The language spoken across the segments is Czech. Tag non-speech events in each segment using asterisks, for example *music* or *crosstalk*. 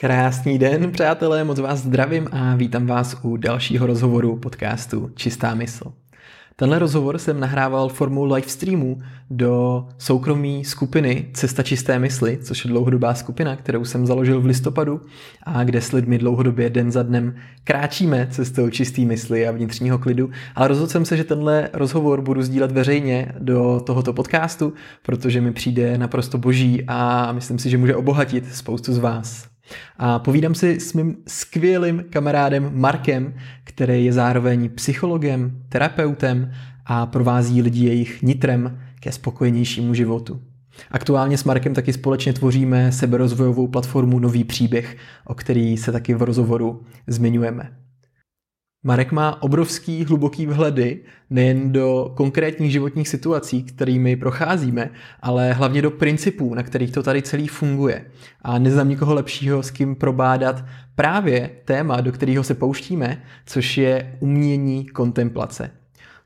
Krásný den, přátelé, moc vás zdravím a vítám vás u dalšího rozhovoru podcastu Čistá mysl. Tenhle rozhovor jsem nahrával formou live streamu do soukromí skupiny Cesta čisté mysli, což je dlouhodobá skupina, kterou jsem založil v listopadu a kde s lidmi dlouhodobě den za dnem kráčíme cestou čisté mysli a vnitřního klidu. Ale rozhodl jsem se, že tenhle rozhovor budu sdílet veřejně do tohoto podcastu, protože mi přijde naprosto boží a myslím si, že může obohatit spoustu z vás. A povídám si s mým skvělým kamarádem Markem, který je zároveň psychologem, terapeutem a provází lidi jejich nitrem ke spokojenějšímu životu. Aktuálně s Markem taky společně tvoříme seberozvojovou platformu Nový příběh, o který se taky v rozhovoru zmiňujeme. Marek má obrovský hluboký vhledy nejen do konkrétních životních situací, kterými procházíme, ale hlavně do principů, na kterých to tady celý funguje. A neznám nikoho lepšího, s kým probádat právě téma, do kterého se pouštíme, což je umění kontemplace.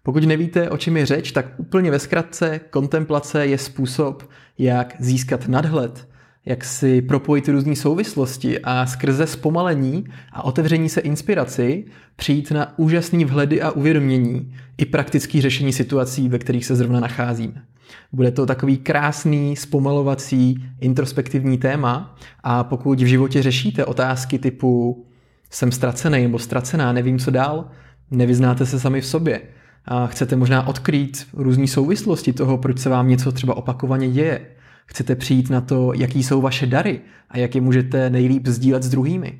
Pokud nevíte, o čem je řeč, tak úplně ve zkratce kontemplace je způsob, jak získat nadhled, jak si propojit různé souvislosti a skrze zpomalení a otevření se inspiraci přijít na úžasný vhledy a uvědomění i praktické řešení situací, ve kterých se zrovna nacházíme. Bude to takový krásný, zpomalovací, introspektivní téma a pokud v životě řešíte otázky typu jsem ztracený nebo ztracená, nevím co dál, nevyznáte se sami v sobě a chcete možná odkrýt různé souvislosti toho, proč se vám něco třeba opakovaně děje, Chcete přijít na to, jaký jsou vaše dary a jak je můžete nejlíp sdílet s druhými.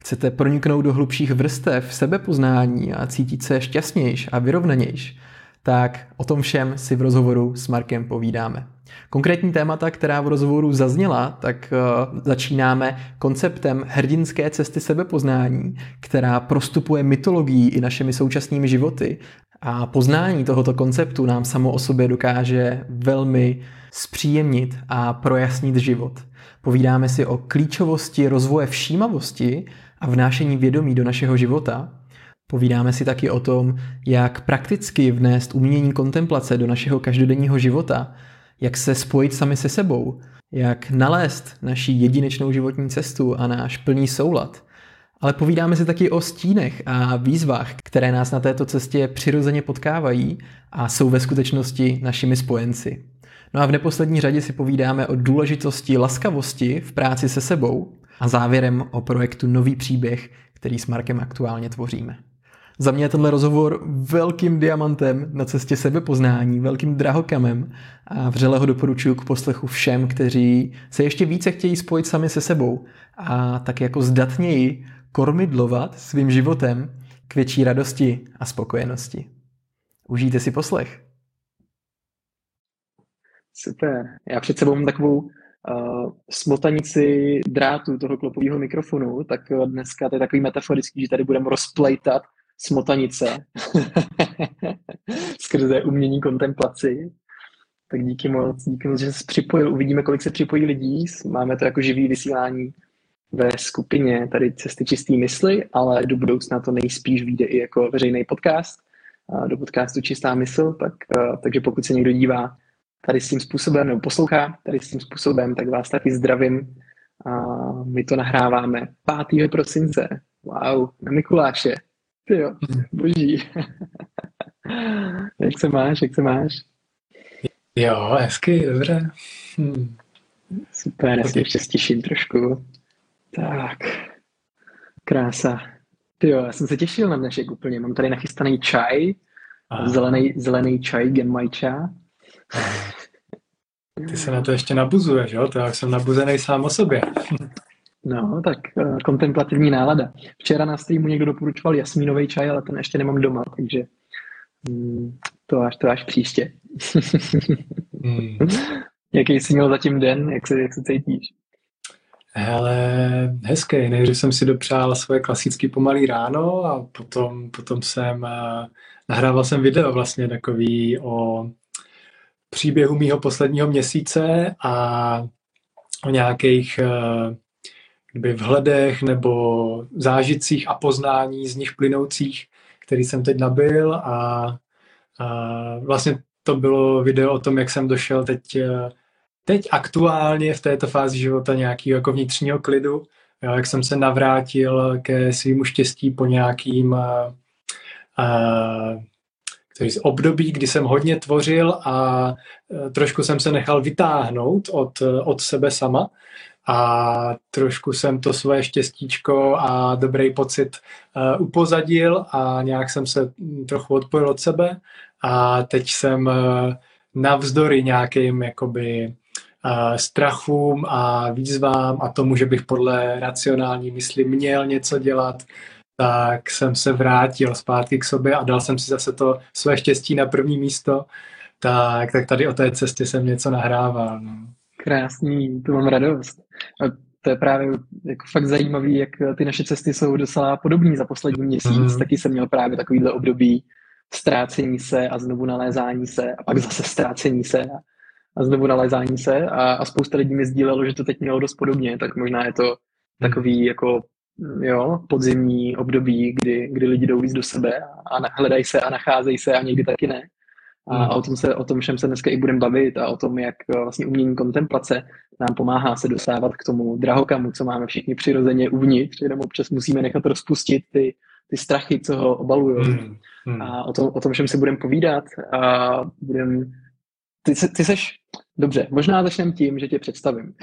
Chcete proniknout do hlubších vrstev sebepoznání a cítit se šťastnějš a vyrovnanějš, tak o tom všem si v rozhovoru s Markem povídáme. Konkrétní témata, která v rozhovoru zazněla, tak uh, začínáme konceptem hrdinské cesty sebepoznání, která prostupuje mytologií i našimi současnými životy. A poznání tohoto konceptu nám samo o sobě dokáže velmi zpříjemnit a projasnit život. Povídáme si o klíčovosti rozvoje všímavosti a vnášení vědomí do našeho života. Povídáme si taky o tom, jak prakticky vnést umění kontemplace do našeho každodenního života, jak se spojit sami se sebou, jak nalézt naši jedinečnou životní cestu a náš plný soulad. Ale povídáme si taky o stínech a výzvách, které nás na této cestě přirozeně potkávají a jsou ve skutečnosti našimi spojenci. No a v neposlední řadě si povídáme o důležitosti laskavosti v práci se sebou a závěrem o projektu Nový příběh, který s Markem aktuálně tvoříme. Za mě je tenhle rozhovor velkým diamantem na cestě sebepoznání, velkým drahokamem a vřele ho doporučuji k poslechu všem, kteří se ještě více chtějí spojit sami se sebou a tak jako zdatněji kormidlovat svým životem k větší radosti a spokojenosti. Užijte si poslech. Super. Já před sebou mám takovou uh, smotanici drátu toho klopového mikrofonu, tak dneska to je takový metaforický, že tady budeme rozplejtat smotanice *laughs* skrze umění kontemplaci. Tak díky moc, díky moc, že jsi připojil. Uvidíme, kolik se připojí lidí. Máme to jako živý vysílání ve skupině tady Cesty čistý mysli, ale do budoucna to nejspíš vyjde i jako veřejný podcast, do podcastu Čistá mysl, tak, takže pokud se někdo dívá tady s tím způsobem, nebo poslouchá tady s tím způsobem, tak vás taky zdravím. A my to nahráváme 5. prosince. Wow, na Mikuláše. Ty jo, boží. *laughs* jak se máš, jak se máš? Jo, hezky, dobře. Hm. Super, já se ještě stiším trošku. Tak, krása. Ty jo, já jsem se těšil na dnešek úplně. Mám tady nachystaný čaj, zelený, zelený čaj Genmaicha. Ty se na to ještě nabuzuješ, jo? To já jsem nabuzený sám o sobě. No, tak uh, kontemplativní nálada. Včera na streamu někdo doporučoval jasmínový čaj, ale ten ještě nemám doma, takže mm, to až, to až příště. hmm. *laughs* Jaký jsi měl zatím den? Jak se, jak se cítíš? Hele, hezký. Nejdřív jsem si dopřál svoje klasické pomalý ráno a potom, potom jsem uh, nahrával jsem video vlastně takový o příběhu mýho posledního měsíce a o nějakých uh, kdyby vhledech nebo zážitcích a poznání z nich plynoucích, který jsem teď nabil a, a vlastně to bylo video o tom, jak jsem došel teď, teď aktuálně v této fázi života nějakého jako vnitřního klidu jo, jak jsem se navrátil ke svýmu štěstí po nějakým uh, uh, z období, kdy jsem hodně tvořil a trošku jsem se nechal vytáhnout od, od sebe sama. A trošku jsem to svoje štěstíčko a dobrý pocit uh, upozadil a nějak jsem se trochu odpojil od sebe. A teď jsem navzdory nějakým jakoby strachům a výzvám a tomu, že bych podle racionální mysli měl něco dělat, tak jsem se vrátil zpátky k sobě a dal jsem si zase to své štěstí na první místo, tak, tak tady o té cestě jsem něco nahrával. No. Krásný, to mám radost. A to je právě jako fakt zajímavý, jak ty naše cesty jsou docela podobné za poslední měsíc. Mm. Taky jsem měl právě takovýhle období ztrácení se a znovu nalézání se a pak zase ztrácení se a, a znovu nalézání se a, a spousta lidí mi sdílelo, že to teď mělo dost podobně, tak možná je to takový jako jo, podzimní období, kdy, kdy lidi jdou víc do sebe a, hledají se a nacházejí se a někdy taky ne. A, a o tom, se, o tom všem se dneska i budeme bavit a o tom, jak eh, vlastně umění kontemplace nám pomáhá se dostávat k tomu drahokamu, co máme všichni přirozeně uvnitř, jenom občas musíme nechat rozpustit ty, ty strachy, co ho obalují. Hmm. Hmm. A o tom, o tom všem si budeme povídat a budem... Ty, ty seš... Dobře, možná začneme tím, že tě představím.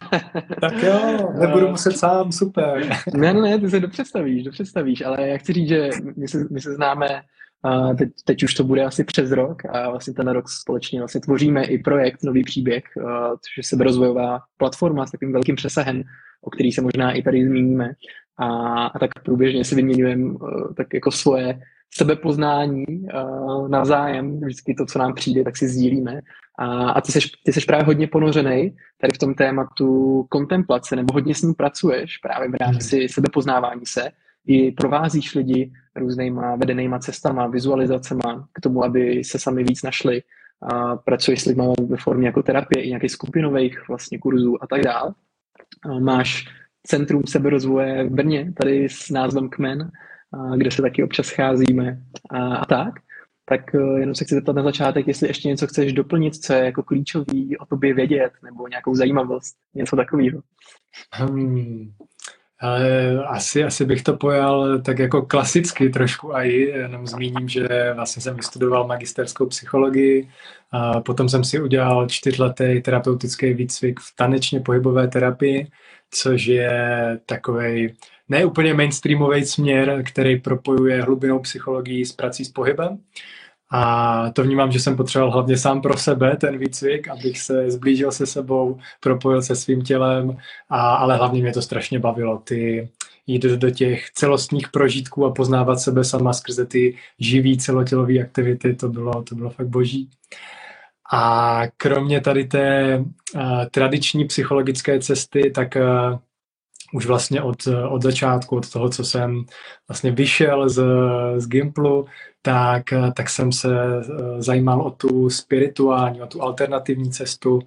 *laughs* tak jo, *laughs* nebudu muset sám, super. *laughs* ne, ne, ne, ty se dopředstavíš, dopředstavíš, ale já chci říct, že my se, my se známe a teď, teď už to bude asi přes rok a vlastně ten rok společně vlastně tvoříme i projekt Nový příběh, což je seberozvojová platforma s takovým velkým přesahem, o který se možná i tady zmíníme. A, a tak průběžně si vyměňujeme tak jako svoje sebepoznání uh, navzájem, vždycky to, co nám přijde, tak si sdílíme. A, a ty, seš, ty seš právě hodně ponořený tady v tom tématu kontemplace, nebo hodně s ním pracuješ právě v rámci hmm. sebepoznávání se i provázíš lidi různýma vedenýma cestama, vizualizacema k tomu, aby se sami víc našli a pracuješ s lidmi ve formě jako terapie i nějakých skupinových vlastně kurzů a tak dále. Máš Centrum seberozvoje v Brně, tady s názvem Kmen, kde se taky občas scházíme a, a tak. Tak e, jenom se chci zeptat na začátek, jestli ještě něco chceš doplnit, co je jako klíčový o tobě vědět, nebo nějakou zajímavost, něco takového. Hmm, ale asi, asi bych to pojal tak jako klasicky trošku a jenom zmíním, že vlastně jsem vystudoval magisterskou psychologii, a potom jsem si udělal čtyřletý terapeutický výcvik v tanečně pohybové terapii, což je takový neúplně mainstreamový směr, který propojuje hlubinou psychologii s prací s pohybem. A to vnímám, že jsem potřeboval hlavně sám pro sebe ten výcvik, abych se zblížil se sebou, propojil se svým tělem, a, ale hlavně mě to strašně bavilo. Ty jít do těch celostních prožitků a poznávat sebe sama skrze ty živý celotělové aktivity, to bylo, to bylo fakt boží. A kromě tady té uh, tradiční psychologické cesty, tak uh, už vlastně od, od začátku, od toho, co jsem vlastně vyšel z, z Gimplu, tak, tak jsem se eh, zajímal o tu spirituální, o tu alternativní cestu.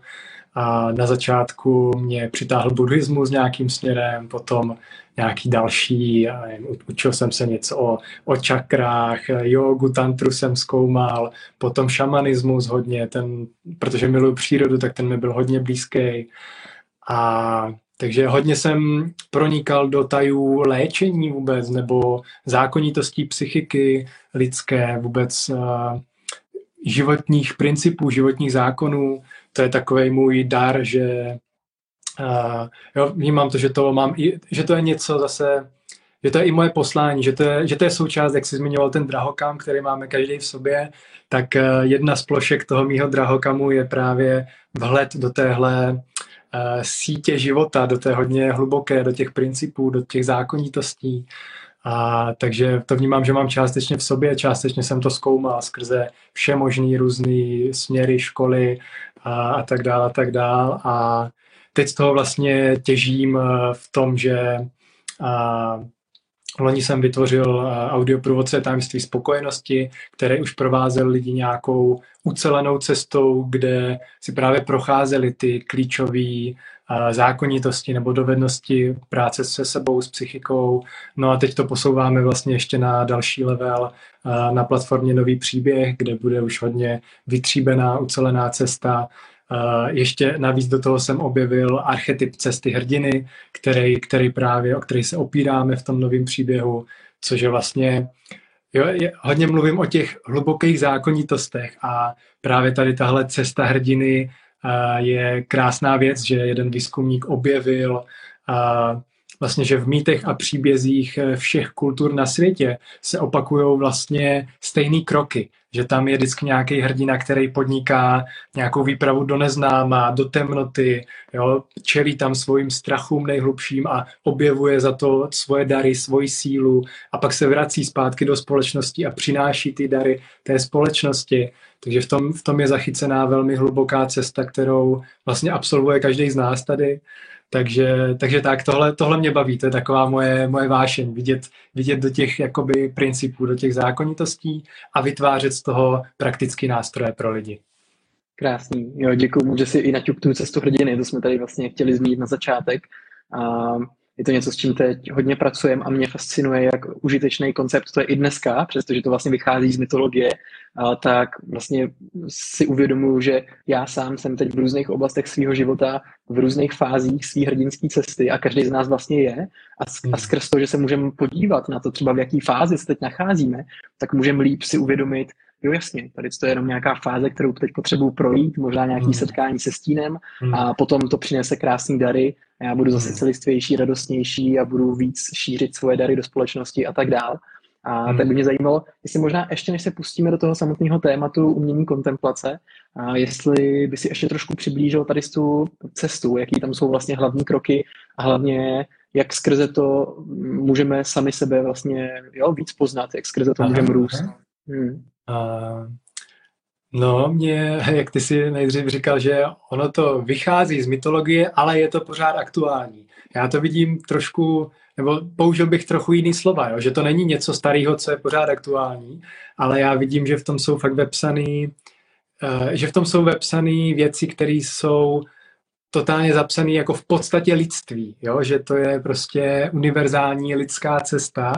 A na začátku mě přitáhl buddhismus nějakým směrem, potom nějaký další, učil jsem se něco o, o čakrách, jogu, tantru jsem zkoumal, potom šamanismus hodně, ten, protože miluji přírodu, tak ten mi byl hodně blízký. A takže hodně jsem pronikal do tajů léčení vůbec, nebo zákonitostí psychiky lidské, vůbec uh, životních principů, životních zákonů. To je takový můj dar, že uh, jo, vnímám to, že to mám, i, že to je něco zase, že to je i moje poslání, že to je, že to je součást, jak jsi zmiňoval ten drahokam, který máme každý v sobě, tak uh, jedna z plošek toho mýho drahokamu je právě vhled do téhle Eh, sítě života, do té hodně hluboké, do těch principů, do těch zákonitostí. A takže to vnímám, že mám částečně v sobě, částečně jsem to zkoumal skrze vše možný různý směry, školy a, a tak dále, a tak dále. A teď z toho vlastně těžím eh, v tom, že a, Loni jsem vytvořil audioprůvodce tajemství spokojenosti, který už provázel lidi nějakou ucelenou cestou, kde si právě procházeli ty klíčové zákonitosti nebo dovednosti práce se sebou, s psychikou. No a teď to posouváme vlastně ještě na další level na platformě Nový příběh, kde bude už hodně vytříbená, ucelená cesta ještě navíc do toho jsem objevil archetyp cesty hrdiny, který, který právě, o který se opíráme v tom novém příběhu, což je vlastně Jo, je, hodně mluvím o těch hlubokých zákonitostech a právě tady tahle cesta hrdiny je krásná věc, že jeden výzkumník objevil vlastně, že v mýtech a příbězích všech kultur na světě se opakují vlastně stejné kroky. Že tam je vždycky nějaký hrdina, který podniká nějakou výpravu do neznáma, do temnoty, jo, čelí tam svým strachům nejhlubším a objevuje za to svoje dary, svoji sílu a pak se vrací zpátky do společnosti a přináší ty dary té společnosti. Takže v tom, v tom je zachycená velmi hluboká cesta, kterou vlastně absolvuje každý z nás tady takže, takže tak, tohle, tohle mě baví, to je taková moje, moje vášeň, vidět, vidět do těch jakoby principů, do těch zákonitostí a vytvářet z toho praktický nástroje pro lidi. Krásný, jo, děkuji, že si i naťuk tu cestu hrdiny, to jsme tady vlastně chtěli zmínit na začátek. A je to něco, s čím teď hodně pracujeme a mě fascinuje, jak užitečný koncept to je i dneska, přestože to vlastně vychází z mytologie, tak vlastně si uvědomuji, že já sám jsem teď v různých oblastech svého života, v různých fázích své hrdinské cesty a každý z nás vlastně je. A, a hmm. skrz to, že se můžeme podívat na to třeba, v jaký fázi se teď nacházíme, tak můžeme líp si uvědomit, jo jasně, tady to je jenom nějaká fáze, kterou teď potřebuji projít, možná nějaký hmm. setkání se stínem hmm. a potom to přinese krásné dary a já budu zase hmm. celistvější, radostnější a budu víc šířit svoje dary do společnosti a tak dál. A hmm. tak by mě zajímalo, jestli možná ještě než se pustíme do toho samotného tématu umění kontemplace, a jestli by si ještě trošku přiblížil tady tu cestu, jaký tam jsou vlastně hlavní kroky a hlavně jak skrze to můžeme sami sebe vlastně jo, víc poznat, jak skrze to můžeme růst. Hmm. Uh, no, mě, *laughs* jak ty si nejdřív říkal, že ono to vychází z mytologie, ale je to pořád aktuální. Já to vidím trošku, nebo použil bych trochu jiný slova, jo? že to není něco starého, co je pořád aktuální, ale já vidím, že v tom jsou fakt vepsaný, uh, že v tom jsou vepsané věci, které jsou totálně zapsaný jako v podstatě lidství, jo? že to je prostě univerzální lidská cesta,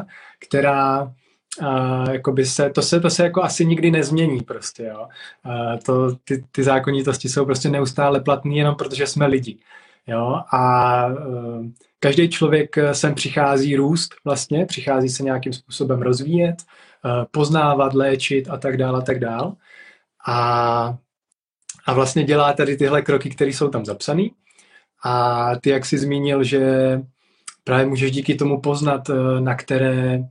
která Uh, jakoby se, to se, to se jako asi nikdy nezmění prostě, jo. Uh, to, ty, ty zákonitosti jsou prostě neustále platné jenom protože jsme lidi, jo. A uh, každý člověk sem přichází růst vlastně, přichází se nějakým způsobem rozvíjet, uh, poznávat, léčit a tak dále a tak dále. A, a vlastně dělá tady tyhle kroky, které jsou tam zapsané. A ty, jak jsi zmínil, že právě můžeš díky tomu poznat, na které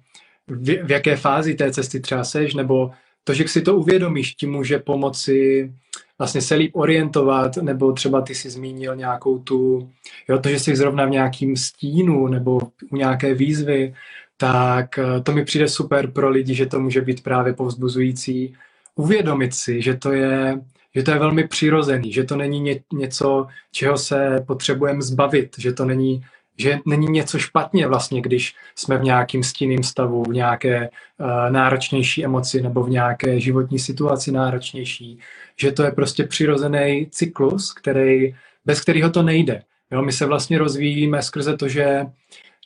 v, v jaké fázi té cesty třeba seš, nebo to, že si to uvědomíš, ti může pomoci vlastně se líp orientovat, nebo třeba ty si zmínil nějakou tu, jo, to, že jsi zrovna v nějakým stínu nebo u nějaké výzvy, tak eh, to mi přijde super pro lidi, že to může být právě povzbuzující. Uvědomit si, že to je, že to je velmi přirozený, že to není ně, něco, čeho se potřebujeme zbavit, že to není že není něco špatně vlastně, když jsme v nějakým stinným stavu, v nějaké uh, náročnější emoci nebo v nějaké životní situaci náročnější, že to je prostě přirozený cyklus, který, bez kterého to nejde. Jo, my se vlastně rozvíjíme skrze to, že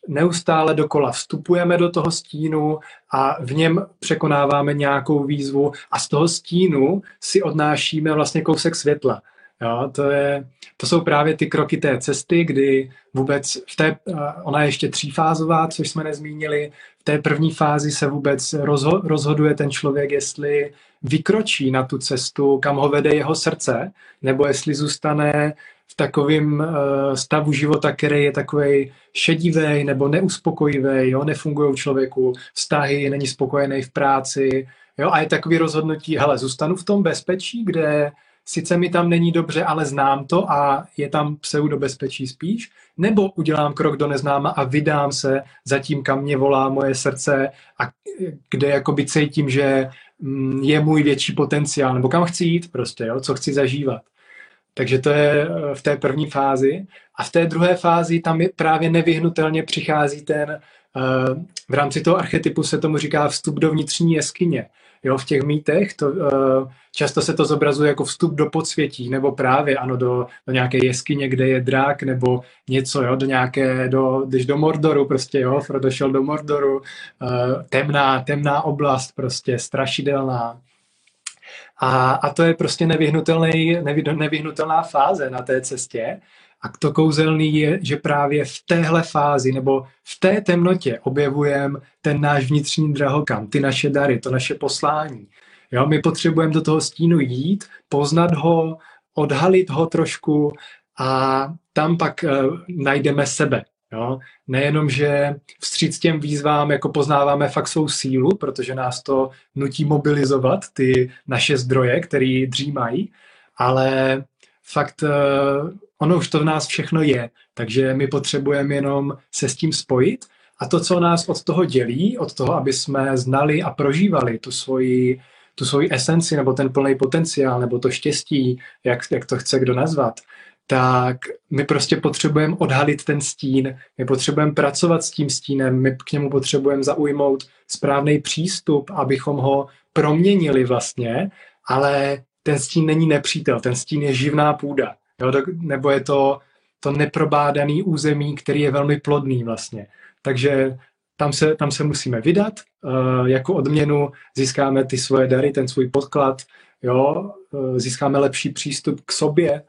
neustále dokola vstupujeme do toho stínu a v něm překonáváme nějakou výzvu a z toho stínu si odnášíme vlastně kousek světla. Jo, to, je, to jsou právě ty kroky té cesty, kdy vůbec v té, eh, ona je ještě třífázová, což jsme nezmínili, v té první fázi se vůbec rozho, rozhoduje ten člověk, jestli vykročí na tu cestu, kam ho vede jeho srdce, nebo jestli zůstane v takovém uh, stavu života, který je takový šedivý nebo neuspokojivý, jo, nefungují člověku vztahy, není spokojený v práci, jo, a je takový rozhodnutí, hele, zůstanu v tom bezpečí, kde sice mi tam není dobře, ale znám to a je tam pseudobezpečí spíš, nebo udělám krok do neznáma a vydám se za tím, kam mě volá moje srdce a kde jakoby cítím, že mm, je můj větší potenciál, nebo kam chci jít prostě, jo, co chci zažívat. Takže to je eh, v té první fázi. A v té druhé fázi tam je právě nevyhnutelně přichází ten, eh, v rámci toho archetypu se tomu říká vstup do vnitřní jeskyně jo, v těch mýtech, to, uh, často se to zobrazuje jako vstup do podsvětí, nebo právě, ano, do, do nějaké jeskyně, kde je drak, nebo něco, jo, do nějaké, do, když do Mordoru prostě, jo, Frodo šel do Mordoru, uh, temná, temná oblast prostě, strašidelná. A, a to je prostě nevyhnutelný, nevyhnutelná fáze na té cestě. A to kouzelný je, že právě v téhle fázi nebo v té temnotě objevujeme ten náš vnitřní drahokam, ty naše dary, to naše poslání. Jo, my potřebujeme do toho stínu jít, poznat ho, odhalit ho trošku a tam pak uh, najdeme sebe. Jo? Nejenom, že vstříc těm výzvám jako poznáváme fakt svou sílu, protože nás to nutí mobilizovat, ty naše zdroje, které dřímají, ale fakt uh, ono už to v nás všechno je, takže my potřebujeme jenom se s tím spojit. A to, co nás od toho dělí, od toho, aby jsme znali a prožívali tu svoji, tu svoji esenci nebo ten plný potenciál nebo to štěstí, jak, jak to chce kdo nazvat, tak my prostě potřebujeme odhalit ten stín, my potřebujeme pracovat s tím stínem, my k němu potřebujeme zaujmout správný přístup, abychom ho proměnili vlastně, ale ten stín není nepřítel, ten stín je živná půda, jo, nebo je to to neprobádaný území, který je velmi plodný vlastně. Takže tam se, tam se musíme vydat, uh, jako odměnu získáme ty svoje dary, ten svůj podklad, jo, uh, získáme lepší přístup k sobě,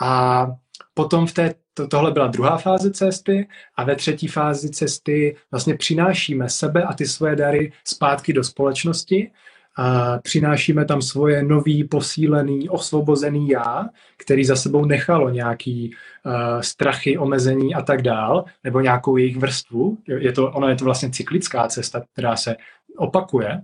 a potom v té, to, tohle byla druhá fáze cesty a ve třetí fázi cesty vlastně přinášíme sebe a ty svoje dary zpátky do společnosti a přinášíme tam svoje nový, posílený, osvobozený já, který za sebou nechalo nějaký uh, strachy, omezení a tak dál, nebo nějakou jejich vrstvu. Je to, ono je to vlastně cyklická cesta, která se opakuje.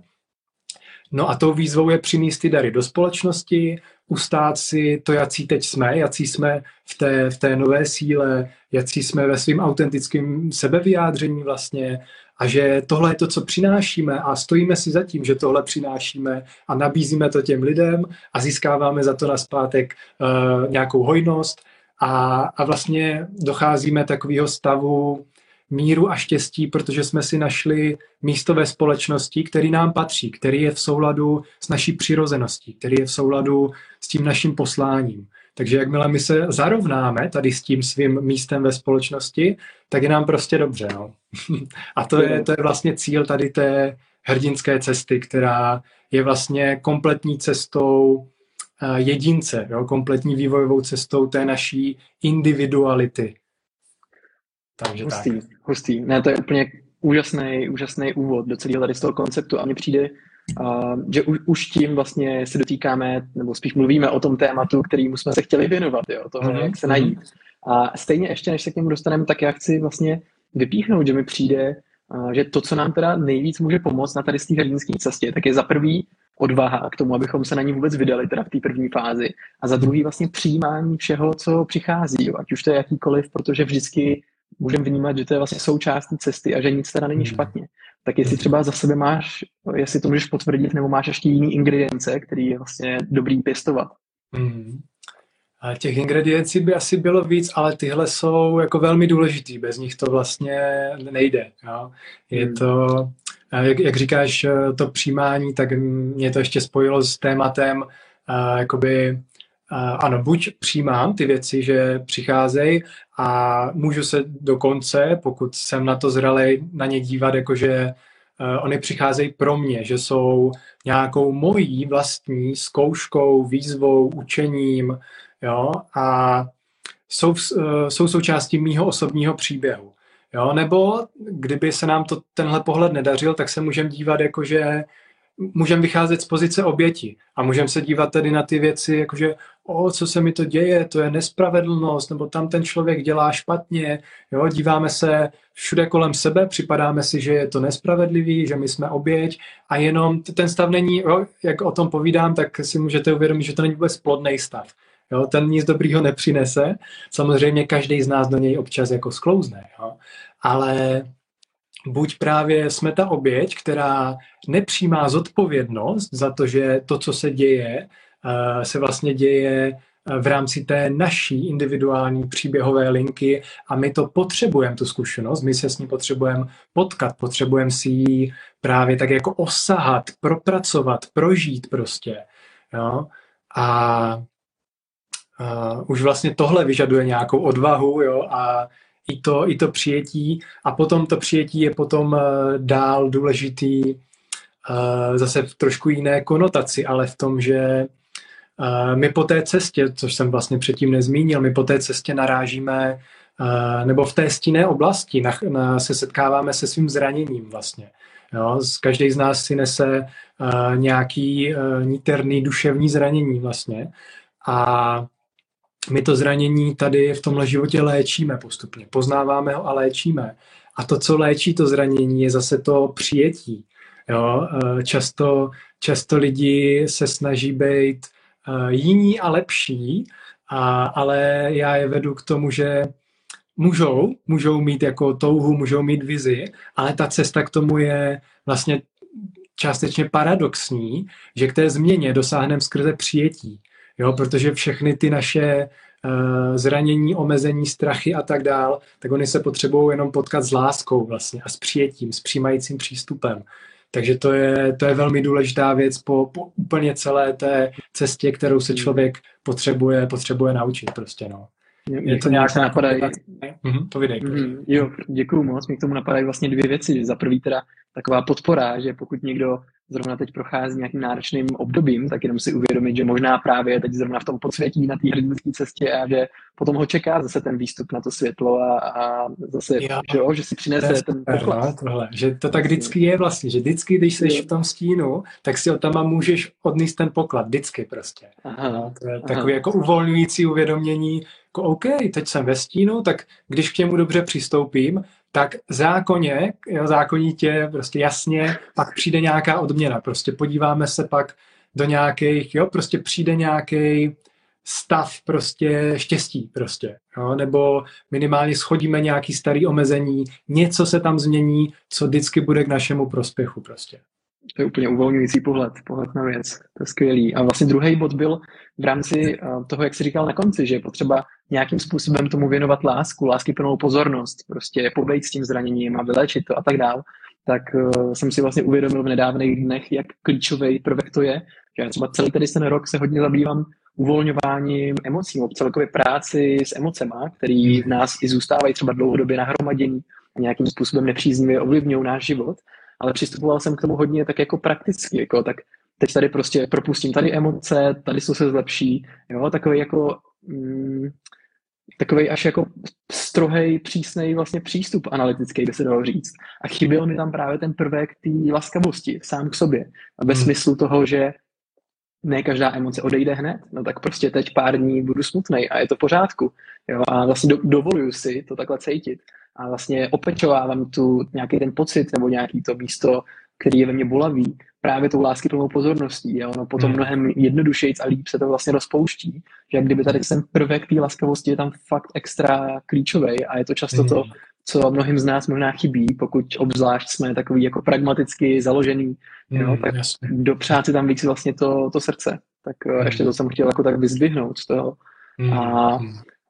No a tou výzvou je přinést ty dary do společnosti, ustát si to, jaký teď jsme, jaký jsme v té, v té nové síle, jaký jsme ve svým autentickém sebevyjádření vlastně a že tohle je to, co přinášíme a stojíme si za tím, že tohle přinášíme a nabízíme to těm lidem a získáváme za to na zpátek uh, nějakou hojnost a, a vlastně docházíme takového stavu míru a štěstí, protože jsme si našli místo ve společnosti, který nám patří, který je v souladu s naší přirozeností, který je v souladu s tím naším posláním. Takže jakmile my se zarovnáme tady s tím svým místem ve společnosti, tak je nám prostě dobře. No. *laughs* a to je, to je vlastně cíl tady té hrdinské cesty, která je vlastně kompletní cestou eh, jedince, jo, kompletní vývojovou cestou té naší individuality, takže hustý, tak. hustý. Ne, to je úplně úžasný, úžasný úvod do celého tady z toho konceptu a mně přijde, uh, že už, už tím vlastně se dotýkáme, nebo spíš mluvíme o tom tématu, kterýmu jsme se chtěli věnovat, jo, toho, mm-hmm. jak se najít. A stejně ještě, než se k němu dostaneme, tak já chci vlastně vypíchnout, že mi přijde, uh, že to, co nám teda nejvíc může pomoct na tady z té hrdinské cestě, tak je za prvý odvaha k tomu, abychom se na ní vůbec vydali teda v té první fázi a za druhý vlastně přijímání všeho, co přichází, jo, ať už to je jakýkoliv, protože vždycky můžeme vnímat, že to je vlastně součástí cesty a že nic teda není hmm. špatně. Tak jestli třeba za sebe máš, jestli to můžeš potvrdit, nebo máš ještě jiný ingredience, který je vlastně dobrý pěstovat. Mm. A těch ingrediencí by asi bylo víc, ale tyhle jsou jako velmi důležitý, bez nich to vlastně nejde. Jo? Je hmm. to, jak, jak říkáš, to přijímání, tak mě to ještě spojilo s tématem jakoby ano, buď přijímám ty věci, že přicházejí a můžu se dokonce, pokud jsem na to zralej, na ně dívat, jakože uh, oni přicházejí pro mě, že jsou nějakou mojí vlastní zkouškou, výzvou, učením, jo, a jsou, uh, jsou součástí mýho osobního příběhu. Jo, nebo kdyby se nám to tenhle pohled nedařil, tak se můžeme dívat jako, že můžeme vycházet z pozice oběti a můžeme se dívat tedy na ty věci, jakože o, co se mi to děje, to je nespravedlnost, nebo tam ten člověk dělá špatně, jo, díváme se všude kolem sebe, připadáme si, že je to nespravedlivý, že my jsme oběť a jenom ten stav není, jo, jak o tom povídám, tak si můžete uvědomit, že to není vůbec plodný stav. Jo, ten nic dobrýho nepřinese. Samozřejmě každý z nás do něj občas jako sklouzne. Jo. Ale buď právě jsme ta oběť, která nepřijímá zodpovědnost za to, že to, co se děje, se vlastně děje v rámci té naší individuální příběhové linky a my to potřebujeme, tu zkušenost, my se s ní potřebujeme potkat, potřebujeme si ji právě tak jako osahat, propracovat, prožít prostě. Jo? A Uh, už vlastně tohle vyžaduje nějakou odvahu jo, a i to, i to přijetí a potom to přijetí je potom uh, dál důležitý uh, zase v trošku jiné konotaci, ale v tom, že my po té cestě, což jsem vlastně předtím nezmínil, my po té cestě narážíme nebo v té stinné oblasti na, na, se setkáváme se svým zraněním vlastně. Jo, každý z nás si nese nějaký niterný duševní zranění vlastně a my to zranění tady v tomhle životě léčíme postupně. Poznáváme ho a léčíme. A to, co léčí to zranění, je zase to přijetí. Jo? Často, často lidi se snaží být jiní a lepší, a, ale já je vedu k tomu, že můžou, můžou mít jako touhu, můžou mít vizi, ale ta cesta k tomu je vlastně částečně paradoxní, že k té změně dosáhneme skrze přijetí. Jo, protože všechny ty naše uh, zranění, omezení, strachy a tak dál, tak oni se potřebují jenom potkat s láskou vlastně a s přijetím, s přijímajícím přístupem. Takže to je, to je velmi důležitá věc po, po úplně celé té cestě, kterou se člověk potřebuje, potřebuje naučit prostě, no. Je to nějak napadají. Mhm, povídej. Mm, jo, děkuju moc. Mě k tomu napadají vlastně dvě věci. Za prvý teda taková podpora, že pokud někdo zrovna teď prochází nějakým náročným obdobím, tak jenom si uvědomit, že možná právě teď zrovna v tom podsvětí na té hrdinské cestě a že potom ho čeká zase ten výstup na to světlo a, a zase, jo, že, jo, že si přinese ten poklad. Tohle, že to tak vždycky je vlastně, že vždycky, když jsi v tom stínu, tak si tam můžeš odníst ten poklad, vždycky prostě. Aha, no, to je aha. takový jako uvolňující uvědomění, jako OK, teď jsem ve stínu, tak když k němu dobře přistoupím, tak zákonně, jo, zákonitě, prostě jasně, pak přijde nějaká odměna. Prostě podíváme se pak do nějakých, jo, prostě přijde nějaký stav prostě štěstí prostě, jo, nebo minimálně schodíme nějaký starý omezení, něco se tam změní, co vždycky bude k našemu prospěchu prostě. To je úplně uvolňující pohled, pohled na věc. To je skvělý. A vlastně druhý bod byl v rámci eh, toho, jak jsi říkal na konci, že je potřeba nějakým způsobem tomu věnovat lásku, lásky plnou pozornost, prostě pobejt s tím zraněním a vylečit to a tak dál, tak uh, jsem si vlastně uvědomil v nedávných dnech, jak klíčový prvek to je. Že já třeba celý tady ten rok se hodně zabývám uvolňováním emocí, celkově práci s emocema, který v nás i zůstávají třeba dlouhodobě nahromadění a nějakým způsobem nepříznivě ovlivňují náš život ale přistupoval jsem k tomu hodně tak jako prakticky, jako tak teď tady prostě propustím tady emoce, tady jsou se zlepší, jo, takový jako mm, takový až jako strohej, přísnej vlastně přístup analytický, by se dalo říct. A chyběl mi tam právě ten prvek té laskavosti sám k sobě. A ve hmm. smyslu toho, že ne každá emoce odejde hned, no tak prostě teď pár dní budu smutný a je to v pořádku. Jo? A vlastně do, dovoluju si to takhle cítit a vlastně opečovávám tu nějaký ten pocit nebo nějaký to místo, který je ve mně bolavý, právě tou lásky plnou pozorností. A ono potom hmm. mnohem jednodušeji a líp se to vlastně rozpouští. Že kdyby tady ten prvek té laskavosti je tam fakt extra klíčový a je to často to, hmm. co mnohým z nás možná chybí, pokud obzvlášť jsme takový jako pragmaticky založený, jo, hmm, tak jasně. dopřát si tam víc vlastně to, to srdce. Tak mm. ještě to jsem chtěl jako tak vyzdvihnout z toho. Mm. A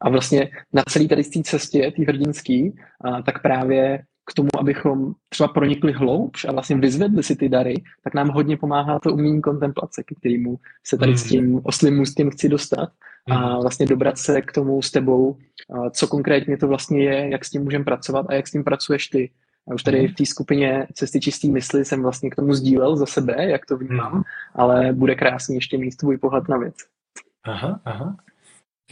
a vlastně na celé tady té cestě, té hrdinský, a, tak právě k tomu, abychom třeba pronikli hloubš a vlastně vyzvedli si ty dary, tak nám hodně pomáhá to umění kontemplace, k kterému se tady s tím oslým můstkem chci dostat a vlastně dobrat se k tomu s tebou, co konkrétně to vlastně je, jak s tím můžeme pracovat a jak s tím pracuješ ty. A už tady mm. v té skupině Cesty čistý mysli jsem vlastně k tomu sdílel za sebe, jak to vnímám, ale bude krásně ještě mít tvůj pohled na věc. Aha, aha.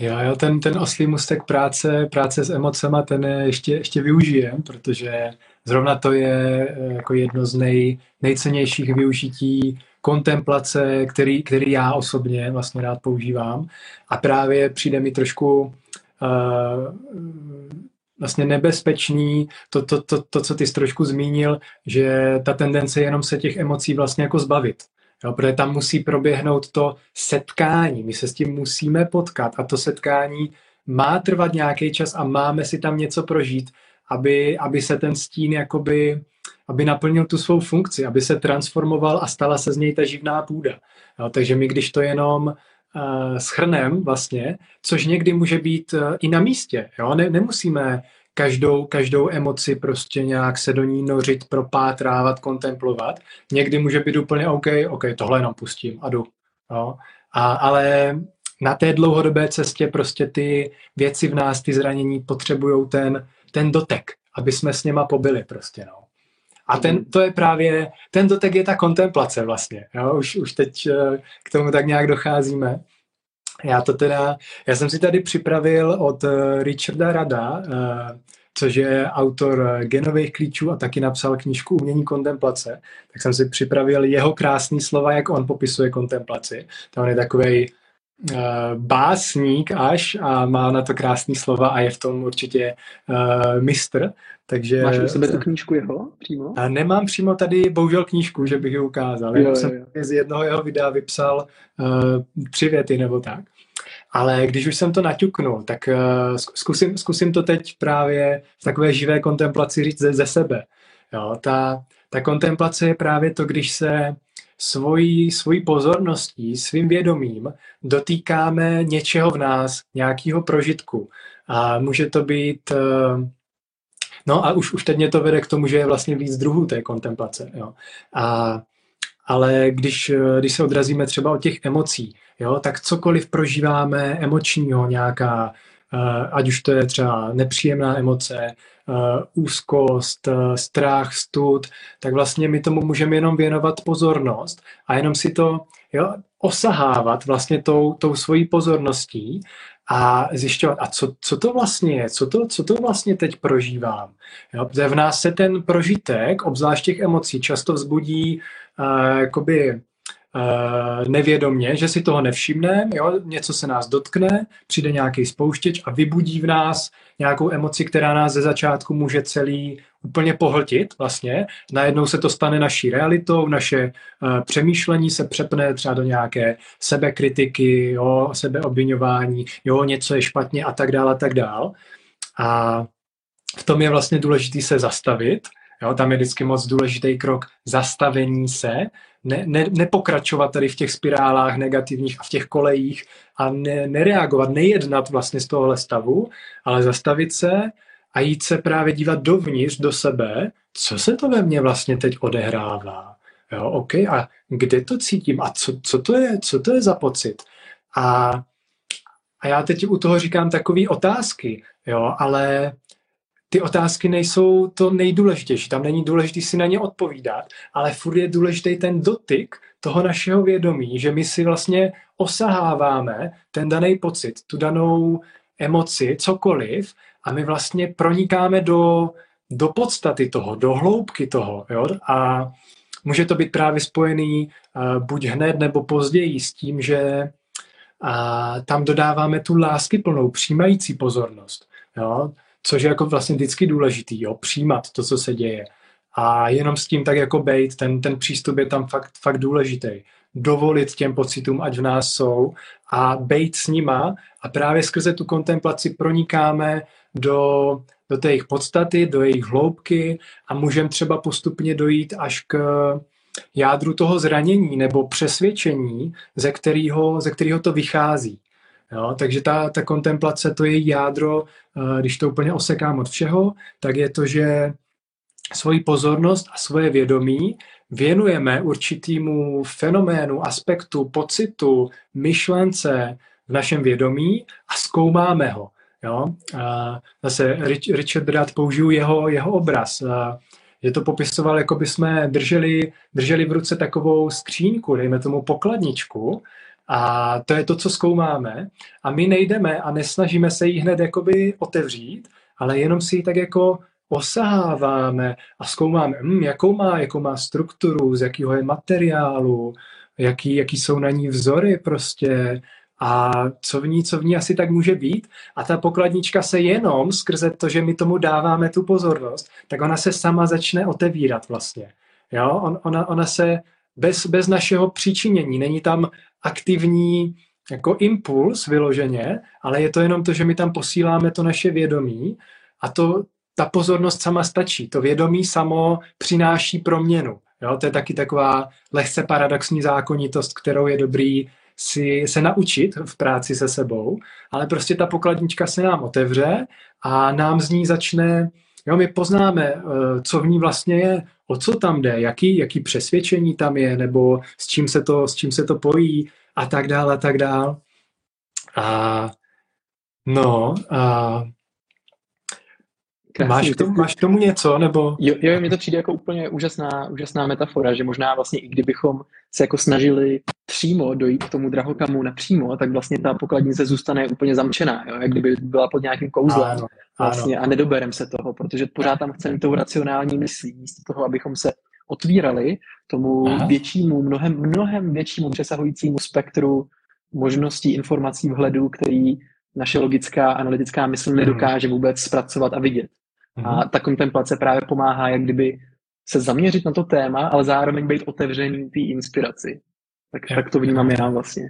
Jo, jo, ten, ten oslý mustek práce, práce s emocema, ten ještě, ještě využijem, protože zrovna to je eh, jako jedno z nej, nejcennějších využití kontemplace, který, který já osobně vlastně rád používám. A právě přijde mi trošku uh, vlastně nebezpečný to, to, to, to, co ty jsi trošku zmínil, že ta tendence je jenom se těch emocí vlastně jako zbavit. Jo, protože tam musí proběhnout to setkání. My se s tím musíme potkat a to setkání má trvat nějaký čas a máme si tam něco prožít, aby, aby se ten stín jakoby, aby naplnil tu svou funkci, aby se transformoval a stala se z něj ta živná půda. Jo, takže my, když to jenom uh, schrnem vlastně, což někdy může být uh, i na místě, jo? Ne, nemusíme každou, každou emoci prostě nějak se do ní nořit, propátrávat, kontemplovat. Někdy může být úplně OK, OK, tohle jenom pustím a jdu. Jo? A, ale na té dlouhodobé cestě prostě ty věci v nás, ty zranění potřebují ten, ten dotek, aby jsme s něma pobili prostě, no. A ten, to je právě, ten dotek je ta kontemplace vlastně. Jo? Už, už teď eh, k tomu tak nějak docházíme. Já to teda, já jsem si tady připravil od eh, Richarda Rada, eh, což je autor genových klíčů a taky napsal knížku Umění kontemplace, tak jsem si připravil jeho krásný slova, jak on popisuje kontemplaci. To on je takový uh, básník až a má na to krásný slova a je v tom určitě uh, mistr. Takže, Máš u sebe tu knížku jeho přímo? A nemám přímo tady bohužel knížku, že bych ji ukázal. Jo, jo, jo. jsem z jednoho jeho videa vypsal uh, tři věty nebo tak. Ale když už jsem to naťuknul, tak uh, zkusím, zkusím to teď právě v takové živé kontemplaci říct ze, ze sebe. Jo, ta, ta kontemplace je právě to, když se svojí, svojí pozorností, svým vědomím dotýkáme něčeho v nás, nějakého prožitku. A může to být... Uh, no a už, už teď mě to vede k tomu, že je vlastně víc druhů té kontemplace. Jo. A, ale když, když se odrazíme třeba od těch emocí, jo, tak cokoliv prožíváme emočního, nějaká, ať už to je třeba nepříjemná emoce, uh, úzkost, uh, strach, stud, tak vlastně my tomu můžeme jenom věnovat pozornost a jenom si to jo, osahávat vlastně tou, tou svojí pozorností a zjišťovat, a co, co to vlastně je, co to, co to vlastně teď prožívám. Jo, v nás se ten prožitek, obzvlášť těch emocí, často vzbudí uh, jakoby nevědomně, že si toho nevšimneme, jo, něco se nás dotkne, přijde nějaký spouštěč a vybudí v nás nějakou emoci, která nás ze začátku může celý úplně pohltit vlastně. Najednou se to stane naší realitou, naše uh, přemýšlení se přepne třeba do nějaké sebekritiky, jo, sebeobvinování, jo, něco je špatně a tak dále a tak dále. A v tom je vlastně důležité se zastavit, Jo, tam je vždycky moc důležitý krok zastavení se, ne, ne, nepokračovat tady v těch spirálách negativních a v těch kolejích a ne, nereagovat, nejednat vlastně z tohohle stavu, ale zastavit se a jít se právě dívat dovnitř, do sebe, co se to ve mně vlastně teď odehrává. Jo, OK, a kde to cítím a co, co, to, je, co to je za pocit? A, a já teď u toho říkám takové otázky, jo, ale ty otázky nejsou to nejdůležitější. Tam není důležité si na ně odpovídat, ale furt je důležitý ten dotyk toho našeho vědomí, že my si vlastně osaháváme ten daný pocit, tu danou emoci, cokoliv, a my vlastně pronikáme do, do podstaty toho, do hloubky toho. Jo? A může to být právě spojený uh, buď hned nebo později s tím, že uh, tam dodáváme tu lásky plnou, přijímající pozornost. Jo? Což je jako vlastně vždycky důležitý, jo, přijímat to, co se děje. A jenom s tím tak jako bejt, ten, ten přístup je tam fakt, fakt důležitý. Dovolit těm pocitům, ať v nás jsou a bejt s nima a právě skrze tu kontemplaci pronikáme do, do té jejich podstaty, do jejich hloubky a můžeme třeba postupně dojít až k jádru toho zranění nebo přesvědčení, ze kterého, ze kterého to vychází. Jo, takže ta, ta kontemplace, to je jádro, eh, když to úplně osekám od všeho, tak je to, že svoji pozornost a svoje vědomí věnujeme určitýmu fenoménu, aspektu, pocitu, myšlence v našem vědomí a zkoumáme ho. Jo? A zase Richard Brad použiju jeho, jeho obraz. A že to popisoval, jako by jsme drželi, drželi v ruce takovou skříňku, dejme tomu pokladničku, a to je to, co zkoumáme. A my nejdeme a nesnažíme se ji hned jakoby otevřít, ale jenom si ji tak jako osaháváme a zkoumáme, hm, jakou, má, jakou má strukturu, z jakého je materiálu, jaký, jaký jsou na ní vzory prostě a co v ní, co v ní asi tak může být. A ta pokladnička se jenom skrze to, že my tomu dáváme tu pozornost, tak ona se sama začne otevírat vlastně. Jo? On, ona, ona se bez, bez našeho příčinění, není tam aktivní jako impuls vyloženě, ale je to jenom to, že my tam posíláme to naše vědomí a to, ta pozornost sama stačí. To vědomí samo přináší proměnu. Jo? To je taky taková lehce paradoxní zákonitost, kterou je dobrý si se naučit v práci se sebou, ale prostě ta pokladnička se nám otevře a nám z ní začne, jo, my poznáme, eh, co v ní vlastně je, o co tam jde, jaký, jaký přesvědčení tam je, nebo s čím se to, s čím se to pojí? A tak dál a tak dál. A no, a Máš k, tomu, máš k tomu něco, nebo? Jo, jo, mi to přijde jako úplně úžasná, úžasná metafora, že možná vlastně i kdybychom se jako snažili přímo dojít k tomu drahokamu napřímo, tak vlastně ta pokladnice zůstane úplně zamčená, jo? jak kdyby byla pod nějakým kouzlem ano, vlastně ano. a nedoberem se toho, protože pořád tam chceme tou racionální myslí, místo toho, abychom se otvírali tomu Aha. většímu, mnohem, mnohem většímu přesahujícímu spektru možností informací vhledu, který naše logická analytická mysl mhm. nedokáže vůbec zpracovat a vidět. Mm. A ta kontemplace právě pomáhá, jak kdyby se zaměřit na to téma, ale zároveň být otevřený té inspiraci. Tak, tak to vnímám já vlastně.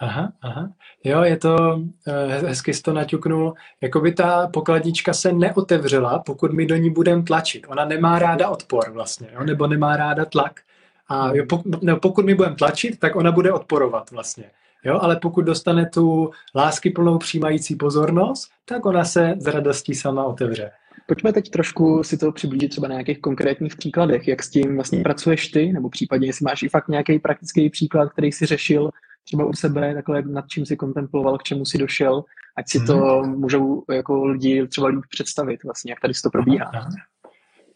Aha, aha. Jo, je to, uh, hezky jsi to naťuknul, by ta pokladnička se neotevřela, pokud my do ní budeme tlačit. Ona nemá ráda odpor vlastně, jo? nebo nemá ráda tlak. A jo, pokud, nebo pokud my budeme tlačit, tak ona bude odporovat vlastně. Jo, ale pokud dostane tu lásky plnou přijímající pozornost, tak ona se z radostí sama otevře. Pojďme teď trošku si to přiblížit třeba na nějakých konkrétních příkladech, jak s tím vlastně pracuješ ty, nebo případně jestli máš i fakt nějaký praktický příklad, který si řešil třeba u sebe, takhle nad čím si kontemploval, k čemu si došel, ať si to mm. můžou jako lidi třeba líp představit vlastně, jak tady to probíhá.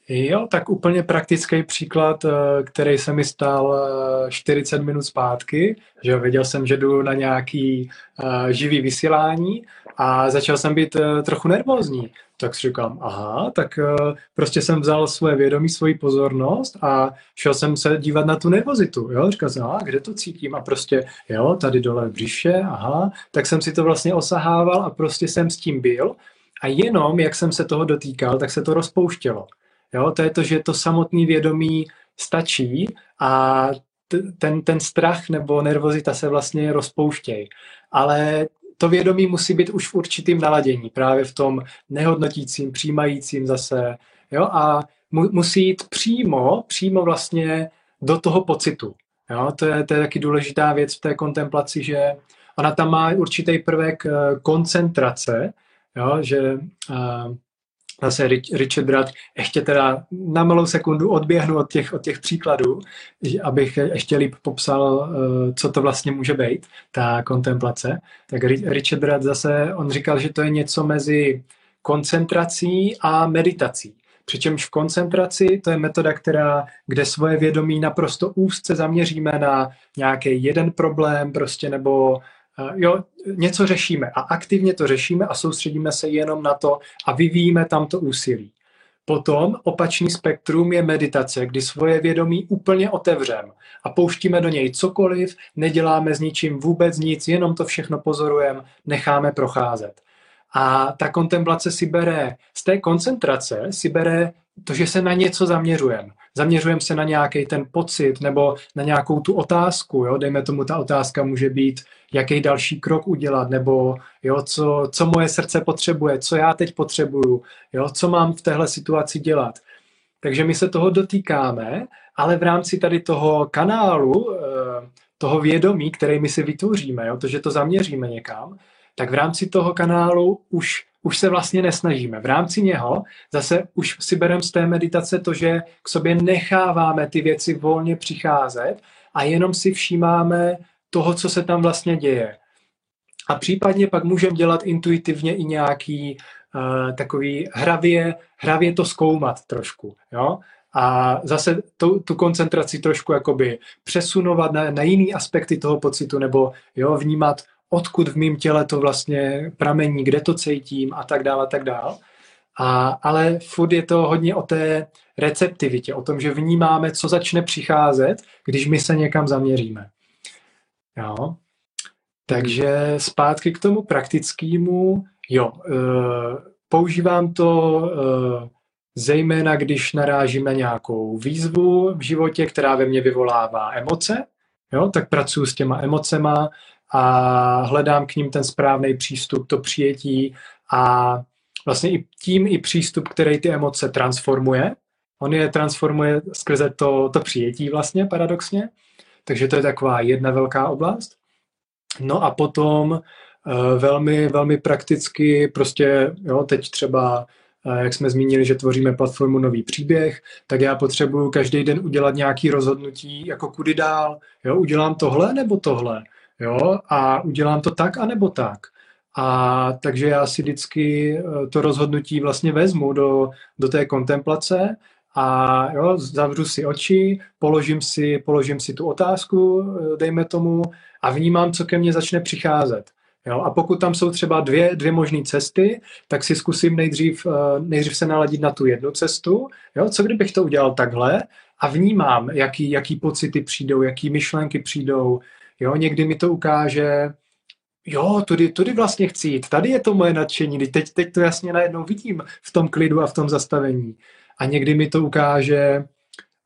Jo, tak úplně praktický příklad, eh, který se mi stal 40 eh, minut zpátky, že věděl jsem, že jdu na nějaký uh, živý vysílání a začal jsem být uh, trochu nervózní. Tak si říkám, aha, tak uh, prostě jsem vzal svoje vědomí, svoji pozornost a šel jsem se dívat na tu nervozitu. Jo? Říkal jsem, aha, kde to cítím? A prostě, jo, tady dole břiše, aha. Tak jsem si to vlastně osahával a prostě jsem s tím byl. A jenom, jak jsem se toho dotýkal, tak se to rozpouštělo. Jo? To je to, že to samotné vědomí stačí a ten, ten strach nebo nervozita se vlastně rozpouštějí. Ale to vědomí musí být už v určitým naladění, právě v tom nehodnotícím, přijímajícím zase. Jo? A mu, musí jít přímo, přímo vlastně do toho pocitu. Jo? To, je, to je taky důležitá věc v té kontemplaci, že ona tam má určitý prvek eh, koncentrace, jo? že uh, zase Richard Brad, ještě teda na malou sekundu odběhnu od těch, od těch příkladů, abych ještě líp popsal, eh, co to vlastně může být, ta kontemplace. Tak Richard Brad zase, on říkal, že to je něco mezi koncentrací a meditací. Přičemž v koncentraci to je metoda, která, kde svoje vědomí naprosto úzce zaměříme na nějaký jeden problém prostě nebo jo, něco řešíme a aktivně to řešíme a soustředíme se jenom na to a vyvíjíme tam to úsilí. Potom opačný spektrum je meditace, kdy svoje vědomí úplně otevřem a pouštíme do něj cokoliv, neděláme s ničím vůbec nic, jenom to všechno pozorujeme, necháme procházet. A ta kontemplace si bere, z té koncentrace si bere to, že se na něco zaměřujeme. Zaměřujeme se na nějaký ten pocit nebo na nějakou tu otázku. Jo? Dejme tomu, ta otázka může být, jaký další krok udělat, nebo jo, co, co moje srdce potřebuje, co já teď potřebuju, jo, co mám v téhle situaci dělat. Takže my se toho dotýkáme, ale v rámci tady toho kanálu, eh, toho vědomí, který my si vytvoříme, jo, to, že to zaměříme někam, tak v rámci toho kanálu už, už se vlastně nesnažíme. V rámci něho zase už si bereme z té meditace to, že k sobě necháváme ty věci volně přicházet a jenom si všímáme toho, co se tam vlastně děje. A případně pak můžeme dělat intuitivně i nějaký uh, takový hravě, hravě to zkoumat trošku. Jo? A zase tu, tu koncentraci trošku jakoby přesunovat na, na jiný aspekty toho pocitu, nebo jo, vnímat, odkud v mém těle to vlastně pramení, kde to cítím a tak dále a tak dále. A, ale furt je to hodně o té receptivitě, o tom, že vnímáme, co začne přicházet, když my se někam zaměříme. Jo. Takže zpátky k tomu praktickému, jo, e, používám to e, zejména, když narážíme nějakou výzvu v životě, která ve mně vyvolává emoce, jo, tak pracuji s těma emocema a hledám k ním ten správný přístup, to přijetí a vlastně i tím i přístup, který ty emoce transformuje. On je transformuje skrze to, to přijetí vlastně paradoxně. Takže to je taková jedna velká oblast. No a potom uh, velmi, velmi prakticky prostě, jo, teď třeba uh, jak jsme zmínili, že tvoříme platformu Nový příběh, tak já potřebuju každý den udělat nějaký rozhodnutí, jako kudy dál, jo, udělám tohle nebo tohle, jo, a udělám to tak a nebo tak. A takže já si vždycky eh, to rozhodnutí vlastně vezmu do, do té kontemplace a jo, zavřu si oči, položím si, položím si tu otázku, eh, dejme tomu, a vnímám, co ke mně začne přicházet. Jo? A pokud tam jsou třeba dvě, dvě možné cesty, tak si zkusím nejdřív, eh, nejdřív se naladit na tu jednu cestu. Jo? Co kdybych to udělal takhle a vnímám, jaký, jaký pocity přijdou, jaký myšlenky přijdou. Jo? Někdy mi to ukáže, jo, tudy, tudy vlastně chci jít, tady je to moje nadšení, teď, teď to jasně najednou vidím v tom klidu a v tom zastavení. A někdy mi to ukáže,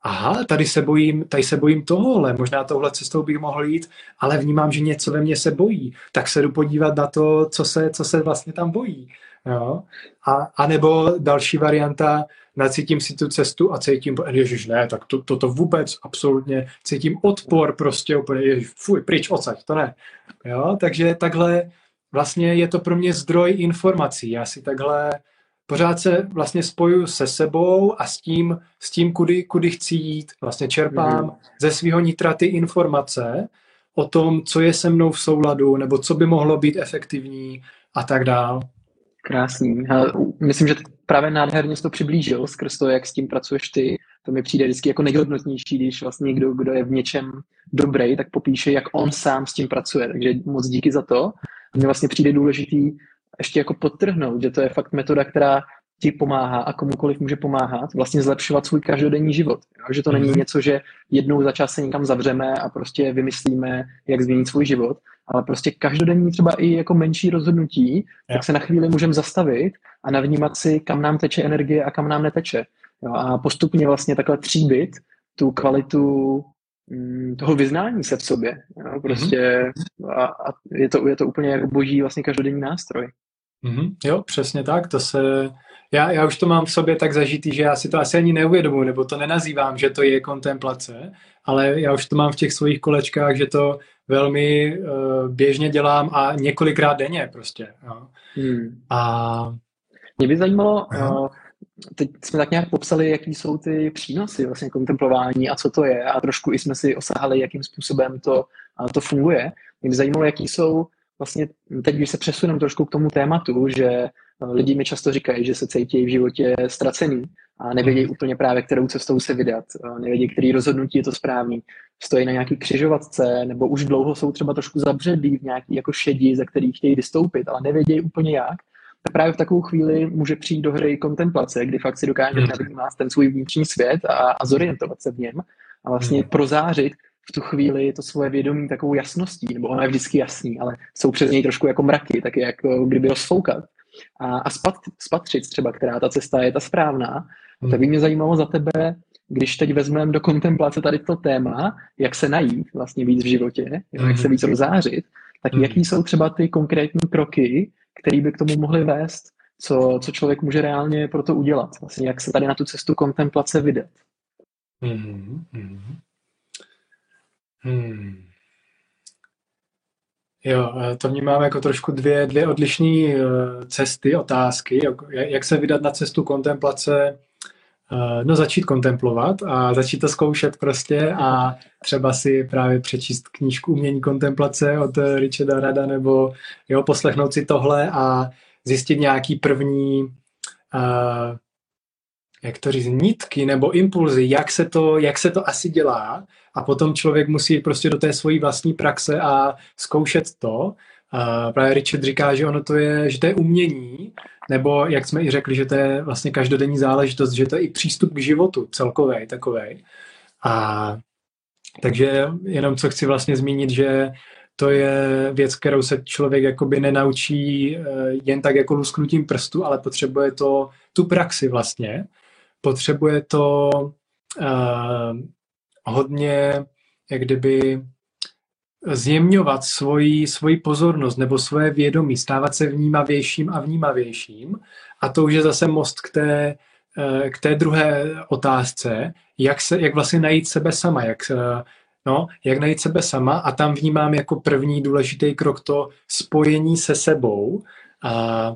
aha, tady se bojím, tady se bojím tohohle, možná tohle cestou bych mohl jít, ale vnímám, že něco ve mně se bojí, tak se jdu podívat na to, co se, co se vlastně tam bojí. Jo? A, a nebo další varianta, nacítím si tu cestu a cítím, ježiš, ne, tak to, to, to vůbec absolutně cítím odpor prostě úplně, ježiš, fuj, pryč, odsaď, to ne. Jo? Takže takhle vlastně je to pro mě zdroj informací. Já si takhle pořád se vlastně spojuju se sebou a s tím, s tím kudy, kudy chci jít. Vlastně čerpám mm. ze svého nitra ty informace o tom, co je se mnou v souladu, nebo co by mohlo být efektivní a tak dál. Krásný. Myslím, že právě nádherně to přiblížil skrz to, jak s tím pracuješ ty. To mi přijde vždycky jako nejhodnotnější, když vlastně někdo, kdo je v něčem dobrý, tak popíše, jak on sám s tím pracuje. Takže moc díky za to. A mně vlastně přijde důležitý ještě jako podtrhnout, že to je fakt metoda, která ti pomáhá a komukoliv může pomáhat vlastně zlepšovat svůj každodenní život. Jo? Že to není mhm. něco, že jednou za čas se někam zavřeme a prostě vymyslíme, jak změnit svůj život, ale prostě každodenní třeba i jako menší rozhodnutí, tak se na chvíli můžeme zastavit a navnímat si, kam nám teče energie a kam nám neteče. Jo? A postupně vlastně takhle tříbit tu kvalitu mm, toho vyznání se v sobě. Jo? Prostě mm-hmm. a, a je, to, je to úplně jako boží vlastně každodenní nástroj. Mm-hmm, jo, přesně tak. To se, já, já už to mám v sobě tak zažitý, že já si to asi ani neuvědomuji, nebo to nenazývám, že to je kontemplace, ale já už to mám v těch svých kolečkách, že to velmi uh, běžně dělám a několikrát denně prostě. Jo. Hmm. A... Mě by zajímalo, uh, teď jsme tak nějak popsali, jaký jsou ty přínosy vlastně kontemplování a co to je a trošku i jsme si osahali, jakým způsobem to, to funguje. Mě by zajímalo, jaký jsou vlastně teď, když se přesuneme trošku k tomu tématu, že lidi mi často říkají, že se cítí v životě ztracený a nevědí mm. úplně právě, kterou cestou se vydat, eh, nevědí, který rozhodnutí je to správný, stojí na nějaký křižovatce, nebo už dlouho jsou třeba trošku zabředlí v nějaký jako šedi, ze kterých chtějí vystoupit, ale nevědí úplně jak, tak právě v takovou chvíli může přijít do hry kontemplace, kdy fakt si dokáže mm. navnímat ten svůj vnitřní svět a, a zorientovat se v něm a vlastně mm. prozářit v tu chvíli to svoje vědomí takovou jasností, nebo ono je vždycky jasný, ale jsou přes něj trošku jako mraky, tak jako kdyby rozfoukat. A, a spat, spatřit třeba, která ta cesta je ta správná. Hmm. Tak by mě zajímalo za tebe, když teď vezmeme do kontemplace tady to téma, jak se najít vlastně víc v životě, hmm. jak se víc rozářit, tak hmm. jaký jsou třeba ty konkrétní kroky, které by k tomu mohly vést, co, co člověk může reálně pro to udělat, vlastně jak se tady na tu cestu kontemplace vydat. Hmm. Hmm. Hmm. Jo, to vnímám jako trošku dvě, dvě odlišné eh, cesty, otázky. Jak se vydat na cestu kontemplace? Eh, no začít kontemplovat a začít to zkoušet prostě a třeba si právě přečíst knížku Umění kontemplace od Richarda Rada nebo jo, poslechnout si tohle a zjistit nějaký první jak to říct, nitky nebo impulzy, jak se to, jak se to asi dělá a potom člověk musí prostě do té svojí vlastní praxe a zkoušet to. A právě Richard říká, že ono to je, že to je umění, nebo jak jsme i řekli, že to je vlastně každodenní záležitost, že to je i přístup k životu celkový takovej. A takže jenom co chci vlastně zmínit, že to je věc, kterou se člověk jakoby nenaučí eh, jen tak jako lusknutím prstu, ale potřebuje to tu praxi vlastně potřebuje to uh, hodně, jak kdyby zjemňovat svoji, svoji pozornost nebo svoje vědomí, stávat se vnímavějším a vnímavějším. A to už je zase most k té, eh, k té druhé otázce, jak, se, jak vlastně najít sebe sama, jak, no, jak najít sebe sama a tam vnímám jako první důležitý krok to spojení se sebou a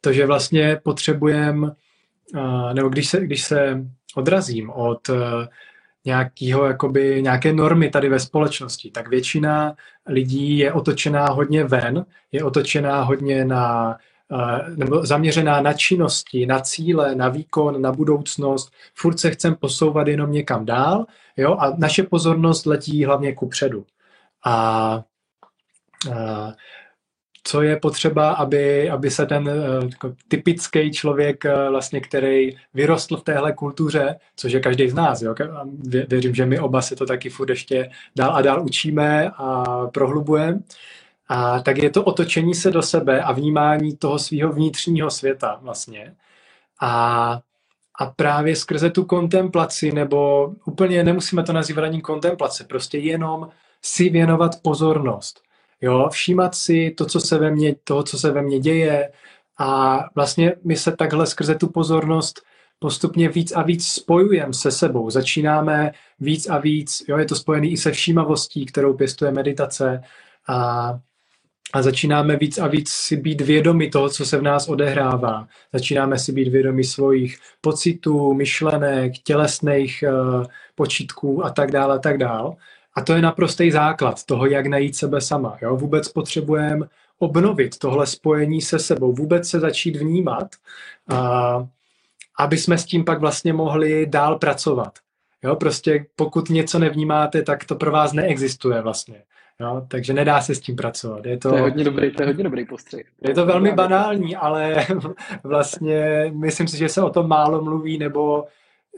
to, že vlastně potřebujeme nebo když se, když se odrazím od uh, nějakýho, jakoby, nějaké normy tady ve společnosti, tak většina lidí je otočená hodně ven, je otočená hodně na eh, nebo zaměřená na činnosti, na cíle, na výkon, na budoucnost. Furt se chcem posouvat jenom někam dál jo? a naše pozornost letí hlavně ku předu. A, a co je potřeba, aby, aby se ten uh, typický člověk, uh, vlastně, který vyrostl v téhle kultuře, což je každý z nás, jo? Vě, věřím, že my oba se to taky furt ještě dál a dál učíme a prohlubujeme, a tak je to otočení se do sebe a vnímání toho svého vnitřního světa vlastně. A, a právě skrze tu kontemplaci, nebo úplně nemusíme to nazývat ani kontemplace, prostě jenom si věnovat pozornost Jo, všímat si to, co se ve mně, toho, co se ve mně děje a vlastně my se takhle skrze tu pozornost postupně víc a víc spojujeme se sebou. Začínáme víc a víc, jo, je to spojený i se všímavostí, kterou pěstuje meditace a, a začínáme víc a víc si být vědomi toho, co se v nás odehrává. Začínáme si být vědomi svých pocitů, myšlenek, tělesných uh, počitků a tak dále, a tak dále. A to je naprostý základ toho, jak najít sebe sama. Jo? Vůbec potřebujeme obnovit tohle spojení se sebou, vůbec se začít vnímat, a, aby jsme s tím pak vlastně mohli dál pracovat. Jo? Prostě pokud něco nevnímáte, tak to pro vás neexistuje vlastně. Jo? Takže nedá se s tím pracovat. Je to, to, je hodně dobrý, to je hodně dobrý postřeh. Je to velmi banální, ale *laughs* vlastně myslím si, že se o tom málo mluví, nebo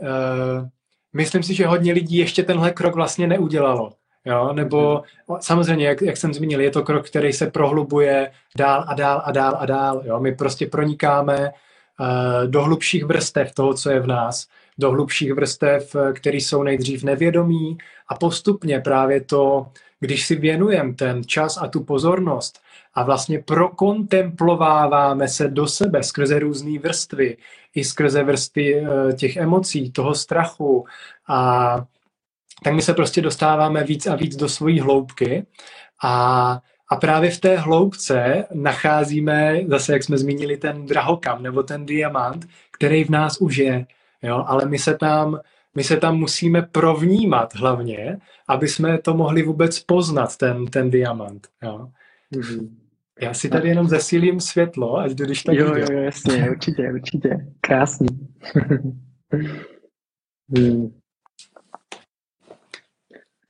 uh, myslím si, že hodně lidí ještě tenhle krok vlastně neudělalo. Jo? Nebo mhm. samozřejmě, jak, jak jsem zmínil, je to krok, který se prohlubuje dál a dál a dál a dál. Jo? My prostě pronikáme uh, do hlubších vrstev toho, co je v nás, do hlubších vrstev, eh, které jsou nejdřív nevědomí a postupně právě to, když si věnujeme ten čas a tu pozornost a vlastně prokontemplováváme se do sebe skrze různé vrstvy, i skrze vrstvy uh, těch emocí, toho strachu a tak my se prostě dostáváme víc a víc do svojí hloubky a, a právě v té hloubce nacházíme, zase jak jsme zmínili, ten drahokam nebo ten diamant, který v nás už je, jo? ale my se tam my se tam musíme provnímat hlavně, aby jsme to mohli vůbec poznat, ten, ten diamant. Jo? Mm-hmm. Já si tady jenom zesílím světlo, ať když tak Jo, jo, jo, jasně, určitě, určitě. Krásný. *laughs* hmm.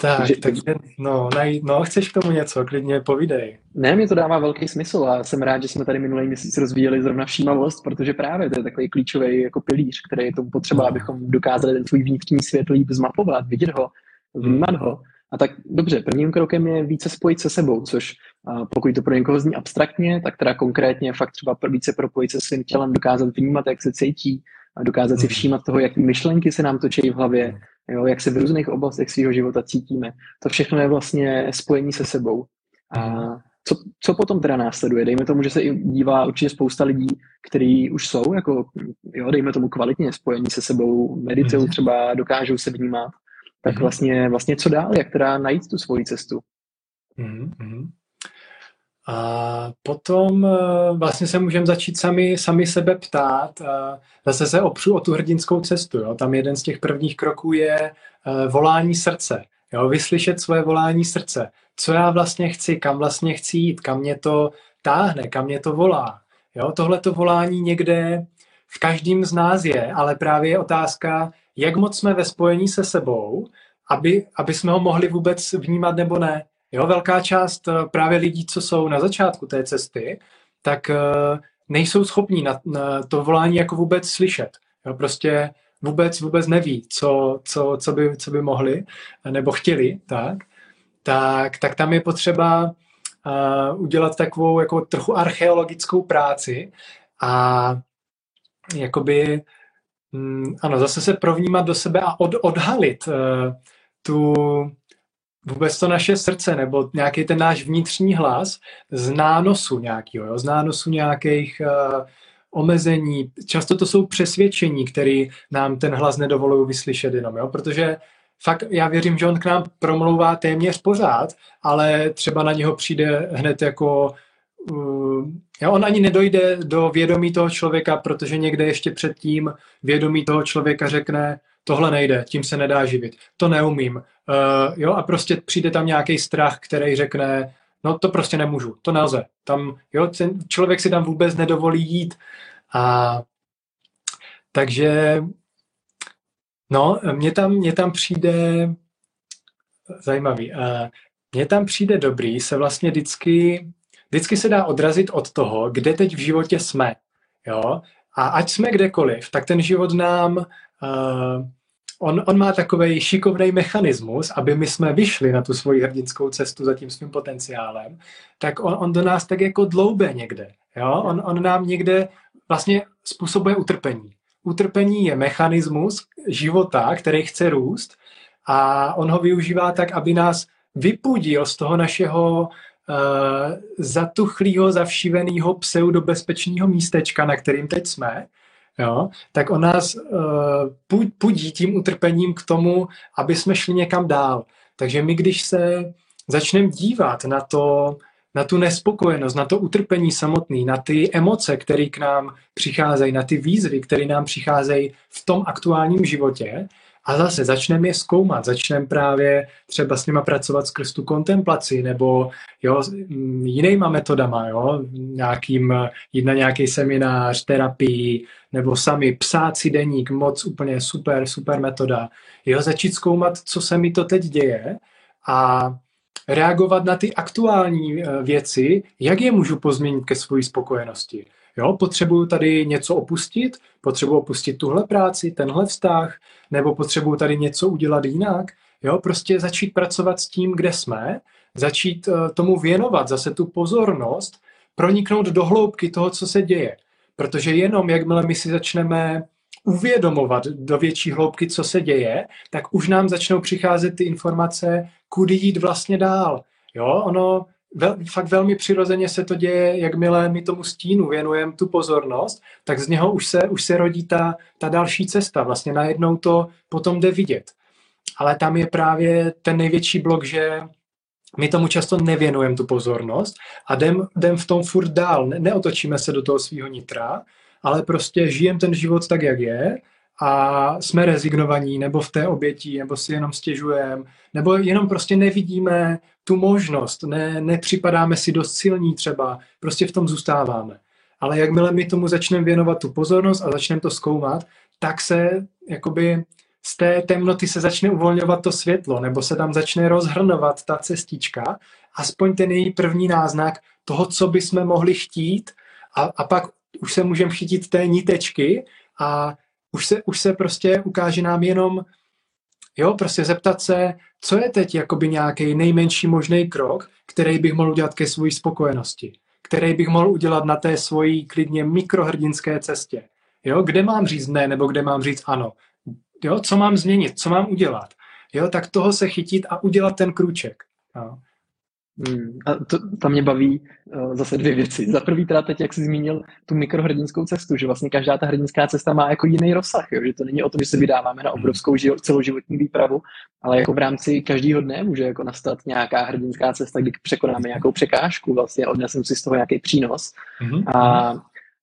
Tak, takže, takže no, naj, no, chceš k tomu něco, klidně povídej. Ne, mě to dává velký smysl a jsem rád, že jsme tady minulý měsíc rozvíjeli zrovna všímavost, protože právě to je takový klíčový jako pilíř, který je tomu potřeba, no. abychom dokázali ten svůj vnitřní svět líp zmapovat, vidět ho, vnímat ho. A tak dobře, prvním krokem je více spojit se sebou, což pokud to pro někoho zní abstraktně, tak teda konkrétně fakt třeba více propojit se svým tělem, dokázat vnímat, jak se cítí, a dokázat si hmm. všímat toho, jaký myšlenky se nám točí v hlavě, jo, jak se v různých oblastech svého života cítíme. To všechno je vlastně spojení se sebou. A co, co potom teda následuje? Dejme tomu, že se i dívá určitě spousta lidí, kteří už jsou, jako, jo, dejme tomu kvalitně spojení se sebou, meditují mhm. třeba, dokážou se vnímat. Tak mhm. vlastně, vlastně co dál? Jak teda najít tu svoji cestu? Mm-hmm. A potom eh, vlastně se můžeme začít sami, sami sebe ptát. Zase se opřu o tu hrdinskou cestu. Jo. Tam jeden z těch prvních kroků je eh, volání srdce. Jo. Vyslyšet svoje volání srdce. Co já vlastně chci, kam vlastně chci jít, kam mě to táhne, kam mě to volá. Jo. Tohle to volání někde v každém z nás je, ale právě je otázka, jak moc jsme ve spojení se sebou, aby, aby jsme ho mohli vůbec vnímat nebo ne. Jo, velká část eh, právě lidí, co jsou na začátku té cesty, tak eh, nejsou schopní na, na to volání jako vůbec slyšet. Jo, prostě vůbec, vůbec neví, co, co, co, by, co by mohli nebo chtěli, tak, tak, tak tam je potřeba uh, udělat takovou jako trochu archeologickou práci a jakoby, mm, ano, zase se provnímat do sebe a od, odhalit uh, tu, vůbec to naše srdce nebo nějaký ten náš vnitřní hlas z nánosu nějakého, jo, z nánosu nějakých uh, omezení. Často to jsou přesvědčení, které nám ten hlas nedovolují vyslyšet jenom, jo, protože fakt já věřím, že on k nám promlouvá téměř pořád, ale třeba na něho přijde hned jako jo, on ani nedojde do vědomí toho člověka, protože někde ještě předtím vědomí toho člověka řekne, tohle nejde, tím se nedá živit, to neumím. Uh, jo, a prostě přijde tam nějaký strach, který řekne, no to prostě nemůžu, to nelze. Tam, jo, ten člověk si tam vůbec nedovolí jít. A takže no, mně tam, mně tam přijde zajímavý. Uh, mně tam přijde dobrý se vlastně vždycky, vždycky se dá odrazit od toho, kde teď v životě jsme. Jo? A ať jsme kdekoliv, tak ten život nám, uh, on, on má takový šikovný mechanismus, aby my jsme vyšli na tu svoji hrdinskou cestu za tím svým potenciálem, tak on, on do nás tak jako dloube někde. Jo? On, on nám někde vlastně způsobuje utrpení. Utrpení je mechanismus života, který chce růst a on ho využívá tak, aby nás vypudil z toho našeho uh, zatuchlého, zavšíveného pseudobezpečného místečka, na kterým teď jsme, jo, tak on nás uh, pudí tím utrpením k tomu, aby jsme šli někam dál. Takže my, když se začneme dívat na to, na tu nespokojenost, na to utrpení samotný, na ty emoce, které k nám přicházejí, na ty výzvy, které nám přicházejí v tom aktuálním životě, a zase začneme je zkoumat, začneme právě třeba s nima pracovat skrz tu kontemplaci nebo jo, jinýma metodama, jo, nějakým, jít na nějaký seminář, terapii, nebo sami psát si deník, moc úplně super, super metoda. Jo, začít zkoumat, co se mi to teď děje a reagovat na ty aktuální eh, věci, jak je můžu pozměnit ke své spokojenosti. Jo, potřebuju tady něco opustit, potřebuju opustit tuhle práci, tenhle vztah, nebo potřebuju tady něco udělat jinak. Jo, prostě začít pracovat s tím, kde jsme, začít uh, tomu věnovat zase tu pozornost, proniknout do hloubky toho, co se děje. Protože jenom jakmile my si začneme uvědomovat do větší hloubky, co se děje, tak už nám začnou přicházet ty informace, kudy jít vlastně dál. Jo, ono vel, fakt velmi přirozeně se to děje, jakmile my tomu stínu věnujeme tu pozornost, tak z něho už se, už se rodí ta, ta další cesta. Vlastně najednou to potom jde vidět. Ale tam je právě ten největší blok, že my tomu často nevěnujeme tu pozornost a jdem, jdem v tom furt dál. Ne, neotočíme se do toho svého nitra, ale prostě žijem ten život tak, jak je a jsme rezignovaní, nebo v té obětí, nebo si jenom stěžujeme, nebo jenom prostě nevidíme tu možnost, ne, nepřipadáme si dost silní třeba, prostě v tom zůstáváme. Ale jakmile my tomu začneme věnovat tu pozornost a začneme to zkoumat, tak se jakoby z té temnoty se začne uvolňovat to světlo, nebo se tam začne rozhrnovat ta cestička, aspoň ten její první náznak toho, co bychom mohli chtít a, a pak už se můžeme chytit té nitečky a už se, už se prostě ukáže nám jenom, jo, prostě zeptat se, co je teď jakoby nějaký nejmenší možný krok, který bych mohl udělat ke své spokojenosti, který bych mohl udělat na té svojí klidně mikrohrdinské cestě. Jo, kde mám říct ne, nebo kde mám říct ano. Jo, co mám změnit, co mám udělat. Jo, tak toho se chytit a udělat ten krůček. Jo. Hmm. A to, tam mě baví uh, zase dvě věci. Za prvý teda teď, jak jsi zmínil tu mikrohrdinskou cestu, že vlastně každá ta hrdinská cesta má jako jiný rozsah, jo? že to není o tom, že se vydáváme na obrovskou život, celoživotní výpravu, ale jako v rámci každého dne může jako nastat nějaká hrdinská cesta, kdy překonáme nějakou překážku, vlastně odnesem si z toho nějaký přínos. Mm-hmm. A,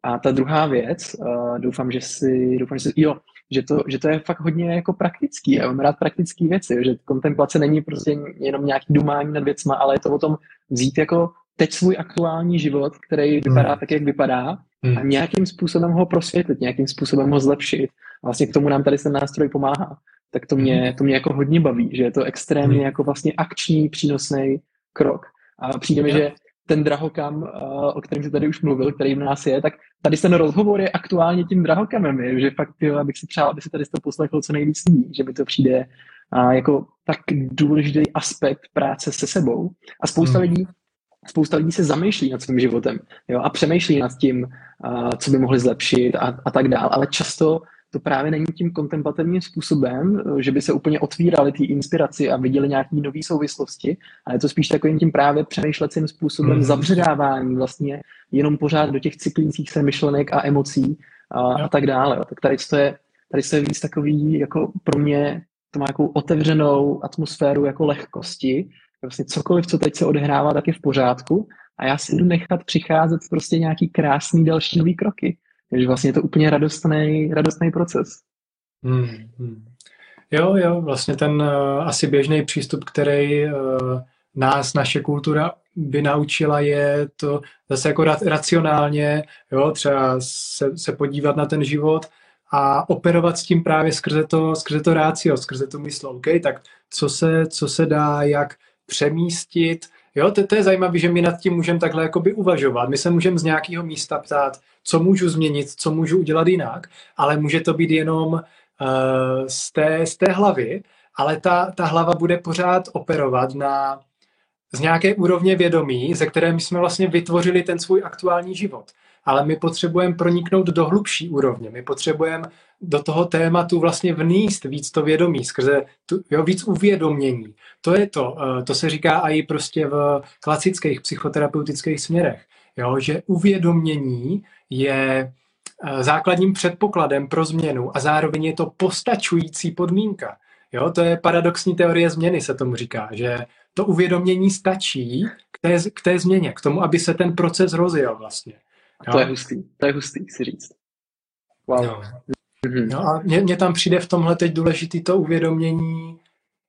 a ta druhá věc, uh, doufám, že si, doufám, že si, jo, že to, že to je fakt hodně jako praktický. Já mám rád praktické věci, že kontemplace není prostě jenom nějaký dumání nad věcma, ale je to o tom vzít jako teď svůj aktuální život, který vypadá mm. tak, jak vypadá a nějakým způsobem ho prosvětlit, nějakým způsobem ho zlepšit. A vlastně k tomu nám tady ten nástroj pomáhá. Tak to mě, hmm. to mě jako hodně baví, že je to extrémně jako vlastně akční, přínosný krok. A přijde mi, že ten drahokam, eh, o kterém jsi tady už mluvil, který v nás je, tak tady ten rozhovor je aktuálně tím drahokamem, je, že fakt, jo, abych si přál, aby si tady to poslechl co nejvíc lidí, že mi to přijde a jako tak důležitý aspekt práce se sebou. A spousta hmm. lidí spousta lidí se zamýšlí nad svým životem jo, a přemýšlí nad tím, uh, co by mohli zlepšit a, a tak dále, ale často to právě není tím kontemplativním způsobem, že by se úplně otvíraly ty inspiraci a viděli nějaké nové souvislosti, ale je to spíš takovým tím právě přemýšlecím způsobem mm. zabředávání vlastně jenom pořád do těch cyklících se myšlenek a emocí a, a tak dále. Tak tady to je, tady to je víc takový, jako pro mě to má nějakou otevřenou atmosféru jako lehkosti. Vlastně cokoliv, co teď se odehrává, tak je v pořádku a já si jdu nechat přicházet prostě nějaký krásný další nový kroky. Takže vlastně je to úplně radostný, radostný proces. Hmm, hmm. Jo, jo, vlastně ten uh, asi běžný přístup, který uh, nás naše kultura by naučila je to zase jako racionálně, jo, třeba se, se podívat na ten život a operovat s tím právě skrze to, skrze to rácio, skrze tu mysl. OK, tak co se, co se dá, jak přemístit, Jo, to, to je zajímavé, že my nad tím můžeme takhle jakoby uvažovat. My se můžeme z nějakého místa ptát, co můžu změnit, co můžu udělat jinak, ale může to být jenom uh, z, té, z té hlavy, ale ta, ta hlava bude pořád operovat na z nějaké úrovně vědomí, ze které my jsme vlastně vytvořili ten svůj aktuální život. Ale my potřebujeme proniknout do hlubší úrovně. My potřebujeme do toho tématu vlastně vníst víc to vědomí, skrze tu, jo, víc uvědomění. To je to, eh, to se říká i prostě v klasických psychoterapeutických směrech, jo, že uvědomění je eh, základním předpokladem pro změnu a zároveň je to postačující podmínka. Jo, to je paradoxní teorie změny, se tomu říká, že to uvědomění stačí k té, k té změně, k tomu, aby se ten proces rozjel vlastně. Jo? To je hustý, to je hustý si říct. Wow. No. No a mně, mně tam přijde v tomhle teď důležitý to uvědomění,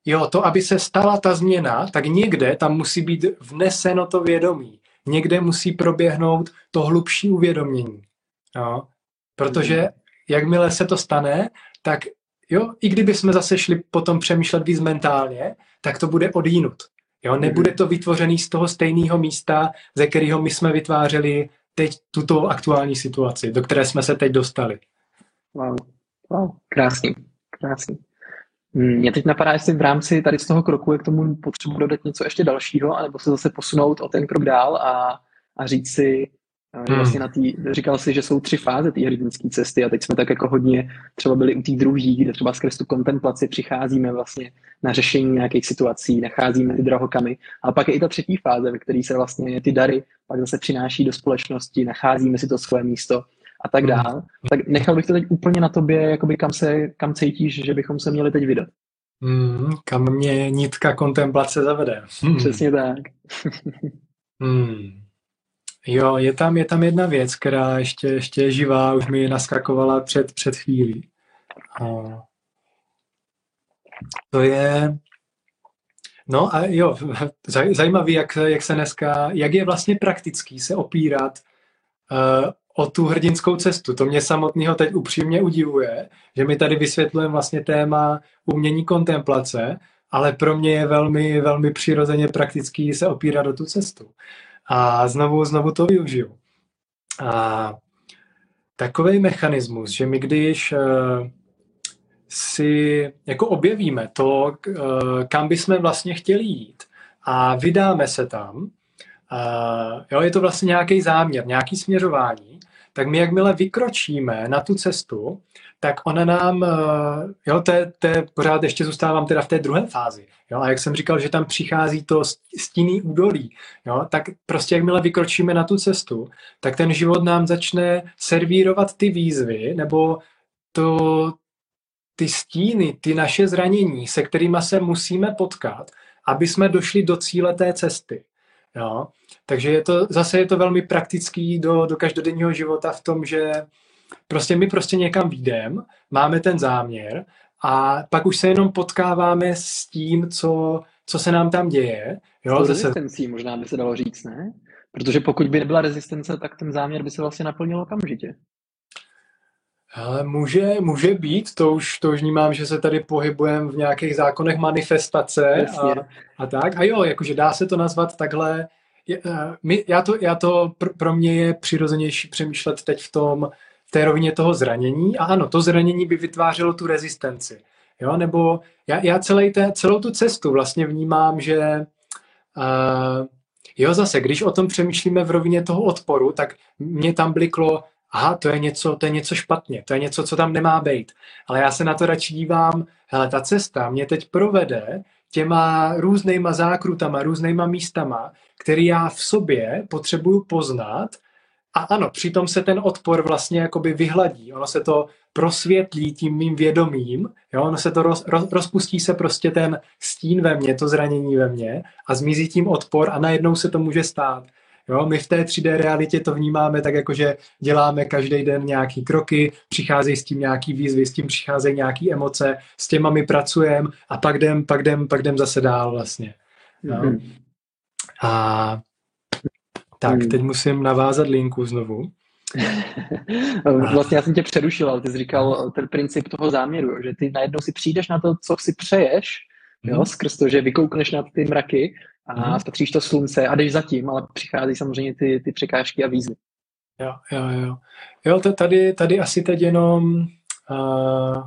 jo, to, aby se stala ta změna, tak někde tam musí být vneseno to vědomí. Někde musí proběhnout to hlubší uvědomění. Jo? Protože mhm. jakmile se to stane, tak jo, i kdyby jsme zase šli potom přemýšlet víc mentálně, tak to bude odjinut. Jo, nebude to vytvořený z toho stejného místa, ze kterého my jsme vytvářeli teď tuto aktuální situaci, do které jsme se teď dostali. Wow, wow, krásný, krásný. Mě teď napadá, jestli v rámci tady z toho kroku je k tomu potřebu dodat něco ještě dalšího, anebo se zase posunout o ten krok dál a, a říct si, Hmm. Vlastně na tý, říkal si, že jsou tři fáze té hrdinské cesty a teď jsme tak jako hodně třeba byli u té druhé, kde třeba skrz tu kontemplaci přicházíme vlastně na řešení nějakých situací, nacházíme ty drahokamy. A pak je i ta třetí fáze, ve které se vlastně ty dary pak zase přináší do společnosti, nacházíme si to svoje místo a tak hmm. dál. Tak nechal bych to teď úplně na tobě, jakoby kam, se, kam cítíš, že bychom se měli teď vydat. Hmm, kam mě nitka kontemplace zavede. Hmm. Přesně tak. hmm. Jo, je tam, je tam jedna věc, která ještě, ještě je živá, už mi naskakovala před, před chvílí. A to je, no a jo, *laughs* zajímavý, jak, jak se dneska, jak je vlastně praktický se opírat uh, o tu hrdinskou cestu. To mě samotného teď upřímně udivuje, že mi tady vysvětlujeme vlastně téma umění kontemplace, ale pro mě je velmi, velmi přirozeně praktický se opírat o tu cestu a znovu, znovu to využiju. A takový mechanismus, že my když uh, si jako objevíme to, uh, kam bychom vlastně chtěli jít a vydáme se tam, uh, jo, je to vlastně nějaký záměr, nějaký směřování, tak my jakmile vykročíme na tu cestu, tak ona nám, jo, to je, to je, pořád ještě zůstávám teda v té druhé fázi, Jo, a jak jsem říkal, že tam přichází to stíný údolí, jo, tak prostě jakmile vykročíme na tu cestu, tak ten život nám začne servírovat ty výzvy nebo to, ty stíny, ty naše zranění, se kterými se musíme potkat, aby jsme došli do cíle té cesty. Jo? Takže je to, zase je to velmi praktický do, do každodenního života v tom, že prostě my prostě někam výjdeme, máme ten záměr a pak už se jenom potkáváme s tím, co, co se nám tam děje. Jo, s rezistencí možná by se dalo říct, ne? Protože pokud by nebyla rezistence, tak ten záměr by se vlastně naplnil okamžitě. Ale může, může být, to už, to už vnímám, že se tady pohybujeme v nějakých zákonech manifestace a, a tak. A jo, jakože dá se to nazvat takhle. Je, uh, my, já to, já to pr, pro mě je přirozenější přemýšlet teď v tom, v té rovině toho zranění a ano, to zranění by vytvářelo tu rezistenci. Jo? Nebo já, já celý té, celou tu cestu vlastně vnímám, že uh, jo, zase, když o tom přemýšlíme v rovině toho odporu, tak mě tam bliklo, aha, to je něco, to je něco špatně, to je něco, co tam nemá být. Ale já se na to radši dívám, hele, ta cesta mě teď provede těma různýma zákrutama, různýma místama, který já v sobě potřebuju poznat a ano, přitom se ten odpor vlastně jakoby vyhladí, ono se to prosvětlí tím mým vědomím, jo? ono se to roz, roz, rozpustí se prostě ten stín ve mně, to zranění ve mně a zmizí tím odpor a najednou se to může stát. Jo? My v té 3D realitě to vnímáme tak, jako že děláme každý den nějaký kroky, přicházejí s tím nějaký výzvy, s tím přicházejí nějaký emoce, s těma my pracujeme a pak jdem, pak jdem, pak jdem zase dál vlastně. Jo? Mm-hmm. A tak, mm. teď musím navázat linku znovu. *laughs* vlastně já jsem tě přerušil, ale ty jsi říkal ten princip toho záměru, že ty najednou si přijdeš na to, co si přeješ, mm. jo, skrz to, že vykoukneš na ty mraky a mm. spatříš to slunce a jdeš zatím, ale přichází samozřejmě ty, ty překážky a výzvy. Jo, jo, jo. Jo, to tady, tady asi teď jenom uh,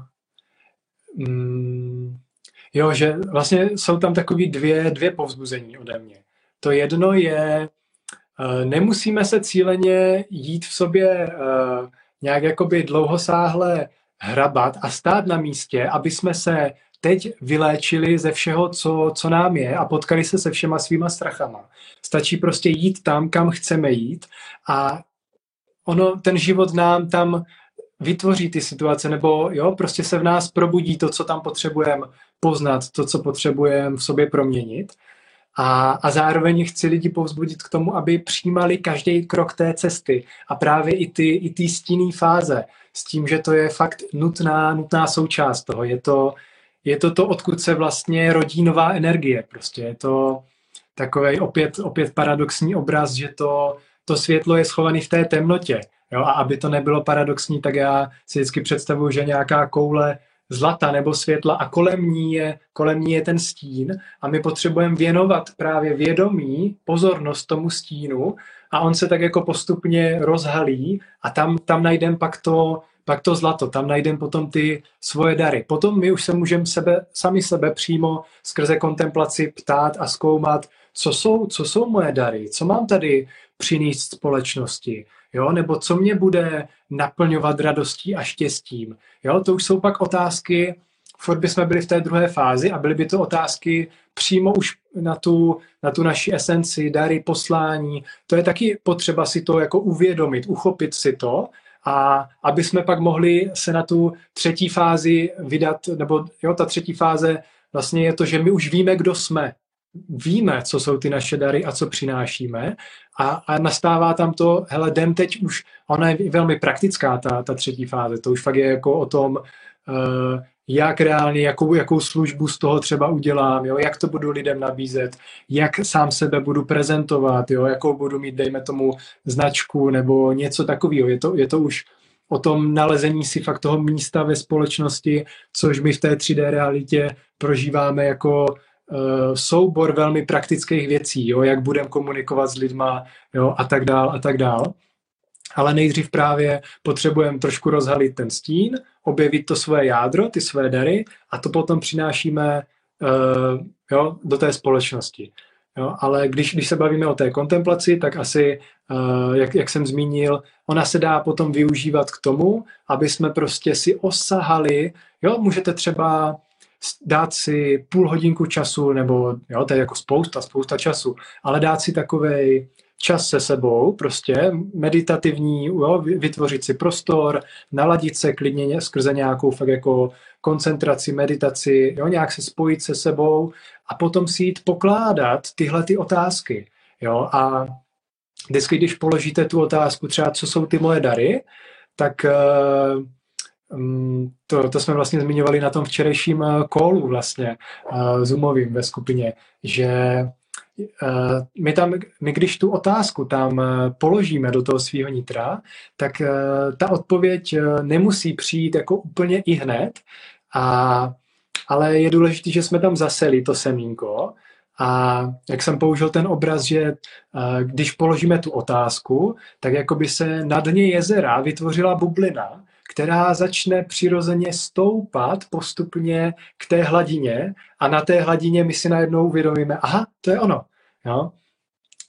mm, jo, že vlastně jsou tam takový dvě, dvě povzbuzení ode mě. To jedno je, nemusíme se cíleně jít v sobě uh, nějak jakoby dlouhosáhle hrabat a stát na místě, aby jsme se teď vyléčili ze všeho, co, co nám je a potkali se se všema svýma strachama. Stačí prostě jít tam, kam chceme jít a ono, ten život nám tam vytvoří ty situace, nebo jo, prostě se v nás probudí to, co tam potřebujeme poznat, to, co potřebujeme v sobě proměnit. A, a zároveň chci lidi povzbudit k tomu, aby přijímali každý krok té cesty a právě i ty, i ty stinný fáze s tím, že to je fakt nutná, nutná součást toho. Je to, je to to, odkud se vlastně rodí nová energie. Prostě je to takový opět, opět paradoxní obraz, že to, to světlo je schované v té temnotě. Jo? A aby to nebylo paradoxní, tak já si vždycky představuju, že nějaká koule zlata nebo světla a kolem ní je, kolem ní je ten stín a my potřebujeme věnovat právě vědomí, pozornost tomu stínu a on se tak jako postupně rozhalí a tam, tam najdeme pak to, pak to zlato, tam najdeme potom ty svoje dary. Potom my už se můžeme sebe, sami sebe přímo skrze kontemplaci ptát a zkoumat, co jsou, co jsou moje dary, co mám tady přinést společnosti, jo, nebo co mě bude naplňovat radostí a štěstím. Jo, to už jsou pak otázky, furt bychom byli v té druhé fázi a byly by to otázky přímo už na tu, na tu naši esenci, dary, poslání. To je taky potřeba si to jako uvědomit, uchopit si to a aby jsme pak mohli se na tu třetí fázi vydat, nebo jo, ta třetí fáze vlastně je to, že my už víme, kdo jsme. Víme, co jsou ty naše dary a co přinášíme. A, a nastává tam to, hele, jdem teď už, ona je velmi praktická, ta, ta třetí fáze, to už fakt je jako o tom, uh, jak reálně, jakou, jakou službu z toho třeba udělám, jo, jak to budu lidem nabízet, jak sám sebe budu prezentovat, jo, jakou budu mít, dejme tomu, značku nebo něco takového. Je to, je to už o tom nalezení si fakt toho místa ve společnosti, což my v té 3D realitě prožíváme jako soubor velmi praktických věcí, jo, jak budeme komunikovat s lidma jo, a tak dál a tak dál. Ale nejdřív právě potřebujeme trošku rozhalit ten stín, objevit to svoje jádro, ty své dary a to potom přinášíme uh, jo, do té společnosti. Jo, ale když, když se bavíme o té kontemplaci, tak asi, uh, jak, jak jsem zmínil, ona se dá potom využívat k tomu, aby jsme prostě si osahali, jo, můžete třeba dát si půl hodinku času, nebo jo, to je jako spousta, spousta času, ale dát si takovej čas se sebou, prostě meditativní, jo, vytvořit si prostor, naladit se klidně skrze nějakou fakt jako koncentraci, meditaci, jo, nějak se spojit se sebou a potom si jít pokládat tyhle ty otázky. Jo, a vždycky, když položíte tu otázku, třeba co jsou ty moje dary, tak uh, to, to jsme vlastně zmiňovali na tom včerejším kolu vlastně uh, Zoomovým ve skupině, že Eh, my tam, my když tu otázku tam eh, položíme do toho svého nitra, tak eh, ta odpověď nemusí přijít jako úplně i hned, a, ale je důležité, že jsme tam zaseli to semínko. A jak jsem použil ten obraz, že když položíme tu otázku, tak jako by se na dně jezera vytvořila bublina, která začne přirozeně stoupat postupně k té hladině a na té hladině my si najednou uvědomíme, aha, to je ono. Jo?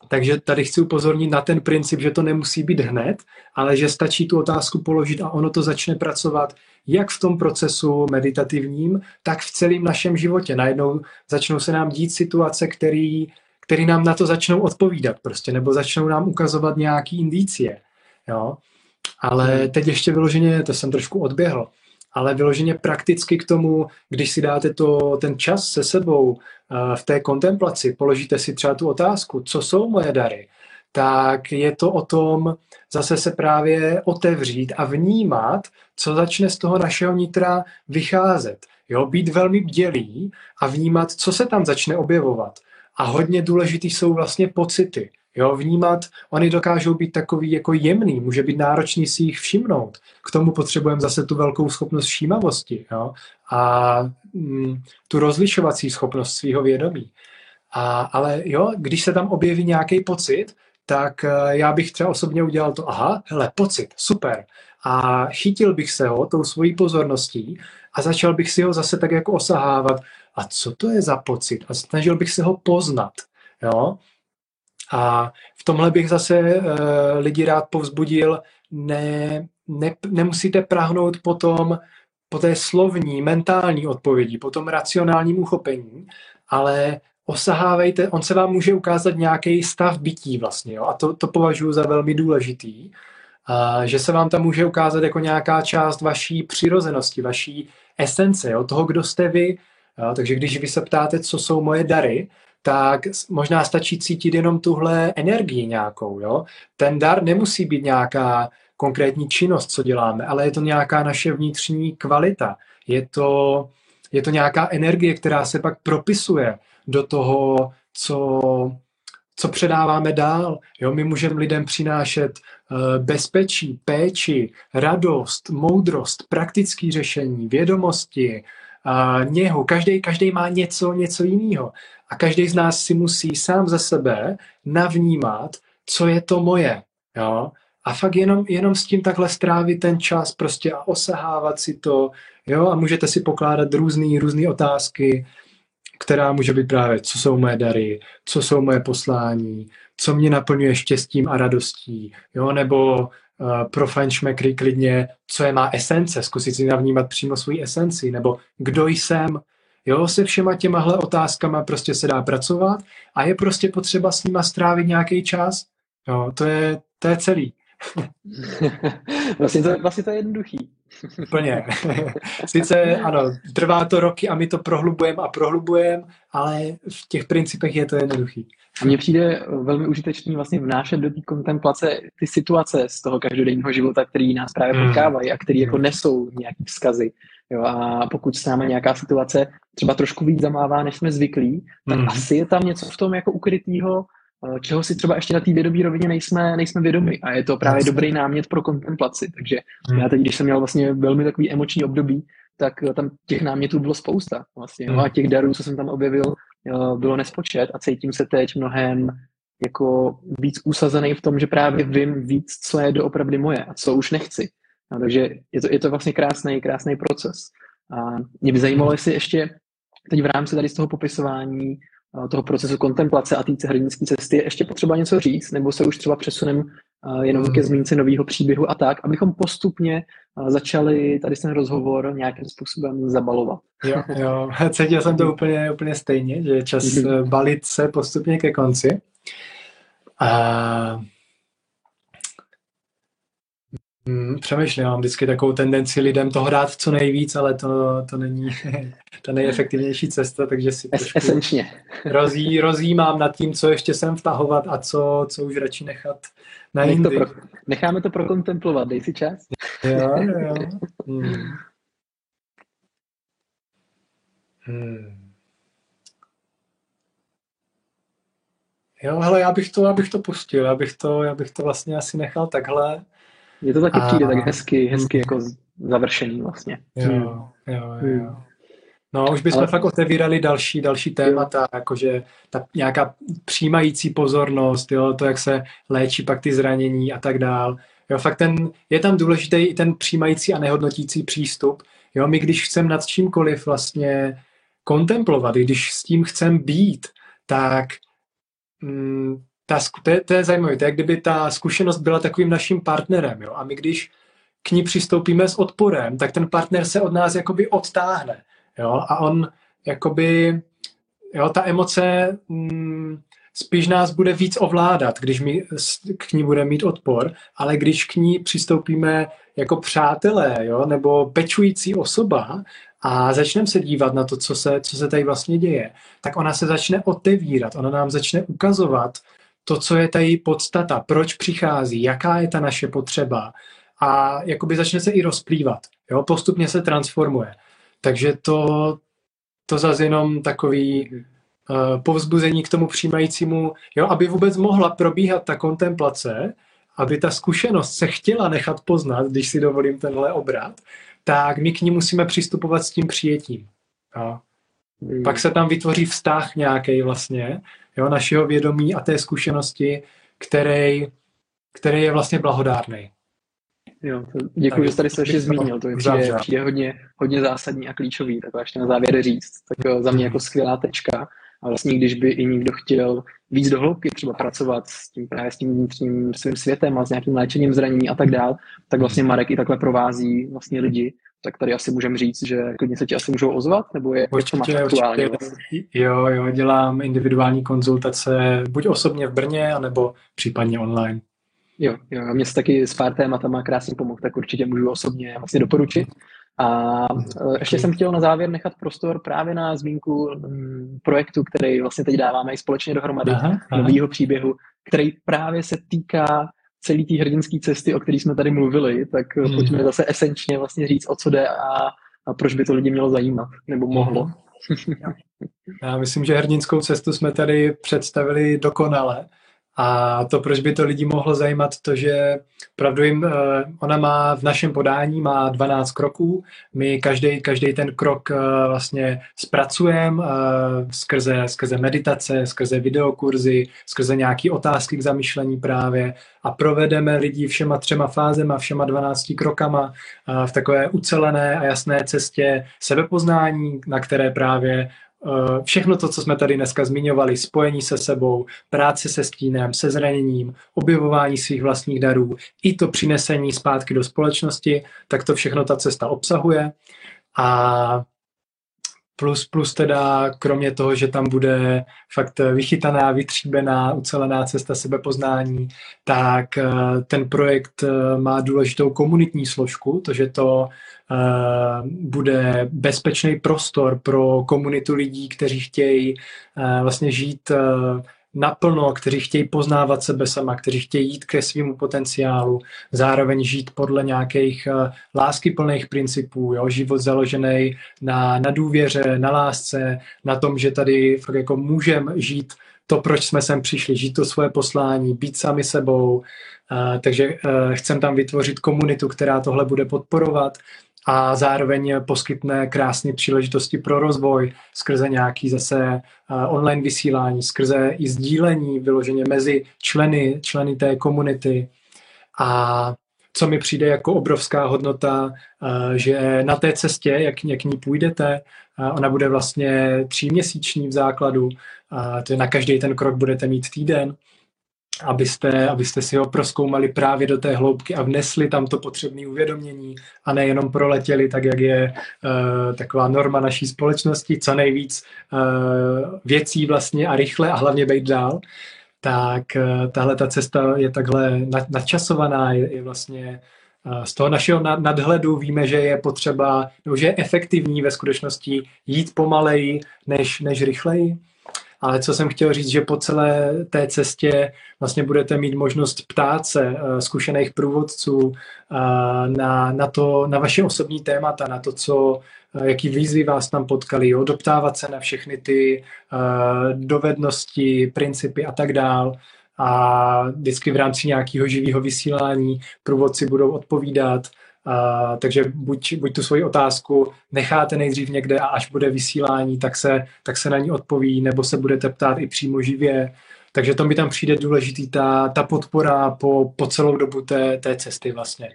Takže tady chci upozornit na ten princip, že to nemusí být hned, ale že stačí tu otázku položit a ono to začne pracovat jak v tom procesu meditativním, tak v celém našem životě. Najednou začnou se nám dít situace, který, který nám na to začnou odpovídat prostě, nebo začnou nám ukazovat nějaký indicie. Jo? Ale hmm. teď ještě vyloženě, to jsem trošku odběhl, ale vyloženě prakticky k tomu, když si dáte to, ten čas se sebou uh, v té kontemplaci, položíte si třeba tu otázku, co jsou moje dary, tak je to o tom zase se právě otevřít a vnímat, co začne z toho našeho nitra vycházet. Jo, být velmi bdělý a vnímat, co se tam začne objevovat. A hodně důležitý jsou vlastně pocity. Jo, vnímat, oni dokážou být takový jako jemný, může být náročný si jich všimnout. K tomu potřebujeme zase tu velkou schopnost všímavosti jo, a mm, tu rozlišovací schopnost svého vědomí. A, ale jo, když se tam objeví nějaký pocit, tak uh, já bych třeba osobně udělal to, aha, hele, pocit, super. A chytil bych se ho tou svojí pozorností a začal bych si ho zase tak jako osahávat. A co to je za pocit? A snažil bych se ho poznat. Jo? A v tomhle bych zase uh, lidi rád povzbudil, ne, ne, nemusíte prahnout potom po té slovní, mentální odpovědi, po tom racionálním uchopení, ale osahávejte, on se vám může ukázat nějaký stav bytí vlastně, jo? a to, to považuji za velmi důležitý, a že se vám tam může ukázat jako nějaká část vaší přirozenosti, vaší esence, jo? toho, kdo jste vy. Jo? Takže když vy se ptáte, co jsou moje dary, tak možná stačí cítit jenom tuhle energii nějakou. Jo? Ten dar nemusí být nějaká konkrétní činnost, co děláme, ale je to nějaká naše vnitřní kvalita. Je to, je to nějaká energie, která se pak propisuje do toho, co, co předáváme dál. Jo, my můžeme lidem přinášet uh, bezpečí, péči, radost, moudrost, praktické řešení, vědomosti, něhu. Každý, každý má něco, něco jiného. A každý z nás si musí sám za sebe navnímat, co je to moje. Jo? A fakt jenom, jenom s tím takhle strávit ten čas prostě a osahávat si to, jo, a můžete si pokládat různé různé otázky, která může být právě, co jsou moje dary, co jsou moje poslání, co mě naplňuje štěstím a radostí, jo, nebo uh, pro fanšmekry klidně, co je má esence, zkusit si navnímat přímo svou esenci, nebo kdo jsem, jo, se všema těmahle otázkama prostě se dá pracovat a je prostě potřeba s nima strávit nějaký čas, jo, to je, to je celý. *laughs* vlastně, to, vlastně to je jednoduchý. *laughs* Úplně. *laughs* Sice ano, trvá to roky a my to prohlubujeme a prohlubujeme, ale v těch principech je to jednoduchý. A mně přijde velmi užitečný vlastně vnášet do té kontemplace ty situace z toho každodenního života, který nás právě hmm. potkávají a který jako hmm. nesou nějaký vzkazy. Jo, a pokud s námi nějaká situace třeba trošku víc zamává, než jsme zvyklí, tak mm. asi je tam něco v tom jako ukrytýho, Eh, čeho si třeba ještě na té vědomí rovině nejsme, nejsme vědomi. A je to právě Jasně. dobrý námět pro kontemplaci. Takže hmm. já teď, když jsem měl vlastně velmi takový emoční období, tak eh, tam těch námětů bylo spousta. Vlastně, hmm. a těch darů, co jsem tam objevil, eh, bylo nespočet a cítím se teď mnohem jako víc usazený v tom, že právě vím víc, co je doopravdy moje a co už nechci. No, takže je to, je to vlastně krásný, krásný proces. A mě by zajímalo, jestli ještě teď v rámci tady z toho popisování toho procesu kontemplace a té hrdinské cesty je ještě potřeba něco říct, nebo se už třeba přesunem jenom ke zmínce nového příběhu a tak, abychom postupně začali tady ten rozhovor nějakým způsobem zabalovat. Jo, jo, cítil jsem to úplně, úplně stejně, že je čas mm-hmm. balit se postupně ke konci. A Hmm, přemýšlím, mám vždycky takovou tendenci lidem toho dát co nejvíc, ale to, to není *laughs* ta nejefektivnější cesta, takže si trošku Esenčně. rozjí, rozjímám nad tím, co ještě sem vtahovat a co, co už radši nechat na jindy. To pro, necháme to prokontemplovat, dej si čas. Jo, jo. *laughs* Hmm. Hmm. Jo, hele, já bych to, já bych to pustil, já bych to, já bych to vlastně asi nechal takhle. Mně to taky a... přijde tak hezky, hezky jako završený vlastně. Jo, hmm. jo, jo. Hmm. No, už bychom Ale... fakt otevírali další, další témata, jakože ta nějaká přijímající pozornost, jo, to, jak se léčí pak ty zranění a tak dál. Jo, fakt ten, je tam důležitý i ten přijímající a nehodnotící přístup. Jo, my když chceme nad čímkoliv vlastně kontemplovat, když s tím chceme být, tak mm, ta, to, je, to je zajímavé, to je, jak kdyby ta zkušenost byla takovým naším partnerem, jo? a my když k ní přistoupíme s odporem, tak ten partner se od nás jakoby odtáhne, jo? a on jakoby, jo, ta emoce mm, spíš nás bude víc ovládat, když my k ní budeme mít odpor, ale když k ní přistoupíme jako přátelé, jo, nebo pečující osoba a začneme se dívat na to, co se, co se tady vlastně děje, tak ona se začne otevírat, ona nám začne ukazovat to, co je ta její podstata, proč přichází, jaká je ta naše potřeba a jakoby začne se i rozplývat, jo? postupně se transformuje. Takže to, to zase jenom takový uh, povzbuzení k tomu přijímajícímu, jo, aby vůbec mohla probíhat ta kontemplace, aby ta zkušenost se chtěla nechat poznat, když si dovolím tenhle obrat, tak my k ní musíme přistupovat s tím přijetím. Jo. Mm. Pak se tam vytvoří vztah nějaký vlastně, jo, našeho vědomí a té zkušenosti, který, který je vlastně blahodárný. Jo, to děkuji, že tady se ještě zmínil, to je přijde, přijde hodně, hodně zásadní a klíčový, tak ještě na závěr říct, tak za mě jako skvělá tečka. A vlastně když by i někdo chtěl víc do hloubky třeba pracovat s tím právě s tím vnitřním svým světem a s nějakým léčením zranění a tak dál, tak vlastně Marek i takhle provází vlastně lidi, tak tady asi můžeme říct, že klidně se ti asi můžou ozvat, nebo je určitě, máš aktuálně? Určitě. Jo, jo, dělám individuální konzultace buď osobně v Brně, anebo případně online. Jo, jo, a mě se taky s pár tématama krásně pomohl, tak určitě můžu osobně vlastně doporučit. A e, ještě jsem chtěl na závěr nechat prostor právě na zmínku mm, projektu, který vlastně teď dáváme i společně dohromady, nového příběhu, který právě se týká celé té hrdinské cesty, o které jsme tady mluvili, tak hmm. pojďme zase esenčně vlastně říct, o co jde a, a proč by to lidi mělo zajímat, nebo mohlo. Já myslím, že hrdinskou cestu jsme tady představili dokonale. A to, proč by to lidi mohlo zajímat, to, že pravdu jim, eh, ona má v našem podání má 12 kroků. My každý, každý ten krok eh, vlastně zpracujeme eh, skrze, skrze meditace, skrze videokurzy, skrze nějaké otázky k zamýšlení právě a provedeme lidi všema třema fázema, všema 12 krokama v takové ucelené a jasné cestě sebepoznání, na které právě všechno to, co jsme tady dneska zmiňovali, spojení se sebou, práce se stínem, se zraněním, objevování svých vlastních darů, i to přinesení zpátky do společnosti, tak to všechno ta cesta obsahuje. A plus, plus teda kromě toho, že tam bude fakt vychytaná, vytříbená, ucelená cesta sebepoznání, tak eh, ten projekt eh, má důležitou komunitní složku, to, že to Eh, bude bezpečný prostor pro komunitu lidí, kteří chtějí vlastně žít naplno, kteří chtějí poznávat sebe sama, kteří chtějí jít ke svému potenciálu, zároveň žít podle nějakých láskyplných principů, jo? život založený na, na důvěře, na lásce, na tom, že tady fakt jako můžeme žít to, proč jsme sem přišli, žít to svoje poslání, být sami sebou, uh, takže uh, chcem tam vytvořit komunitu, která tohle bude podporovat a zároveň poskytne krásné příležitosti pro rozvoj skrze nějaký zase eh, online vysílání, skrze i sdílení vyloženě mezi členy, členy té komunity. A co mi přijde jako obrovská hodnota, eh, že na té cestě, jak, jak ní půjdete, eh, ona bude vlastně tříměsíční v základu, to je na každý ten krok budete mít týden, abyste, abyste si ho proskoumali právě do té hloubky a vnesli tam to potřebné uvědomění a nejenom proletěli tak, jak je uh, taková norma naší společnosti, co nejvíc uh, věcí vlastně a rychle a hlavně být dál, tak uh, tahle ta cesta je takhle nadčasovaná, je, je vlastně z toho našeho nadhledu víme, že je potřeba, nebo že je efektivní ve skutečnosti jít pomaleji než, než rychleji ale co jsem chtěl říct, že po celé té cestě vlastně budete mít možnost ptát se uh, zkušených průvodců uh, na, na, to, na vaše osobní témata, na to, co, uh, jaký výzvy vás tam potkali, jo, doptávat se na všechny ty dovednosti, principy a tak dál. A vždycky v rámci nějakého živého vysílání průvodci budou odpovídat Uh, takže buď, buď tu svoji otázku necháte nejdřív někde a až bude vysílání, tak se, tak se na ní odpoví, nebo se budete ptát i přímo živě. Takže to mi tam přijde důležitý, ta, ta podpora po, po celou dobu té, té cesty vlastně.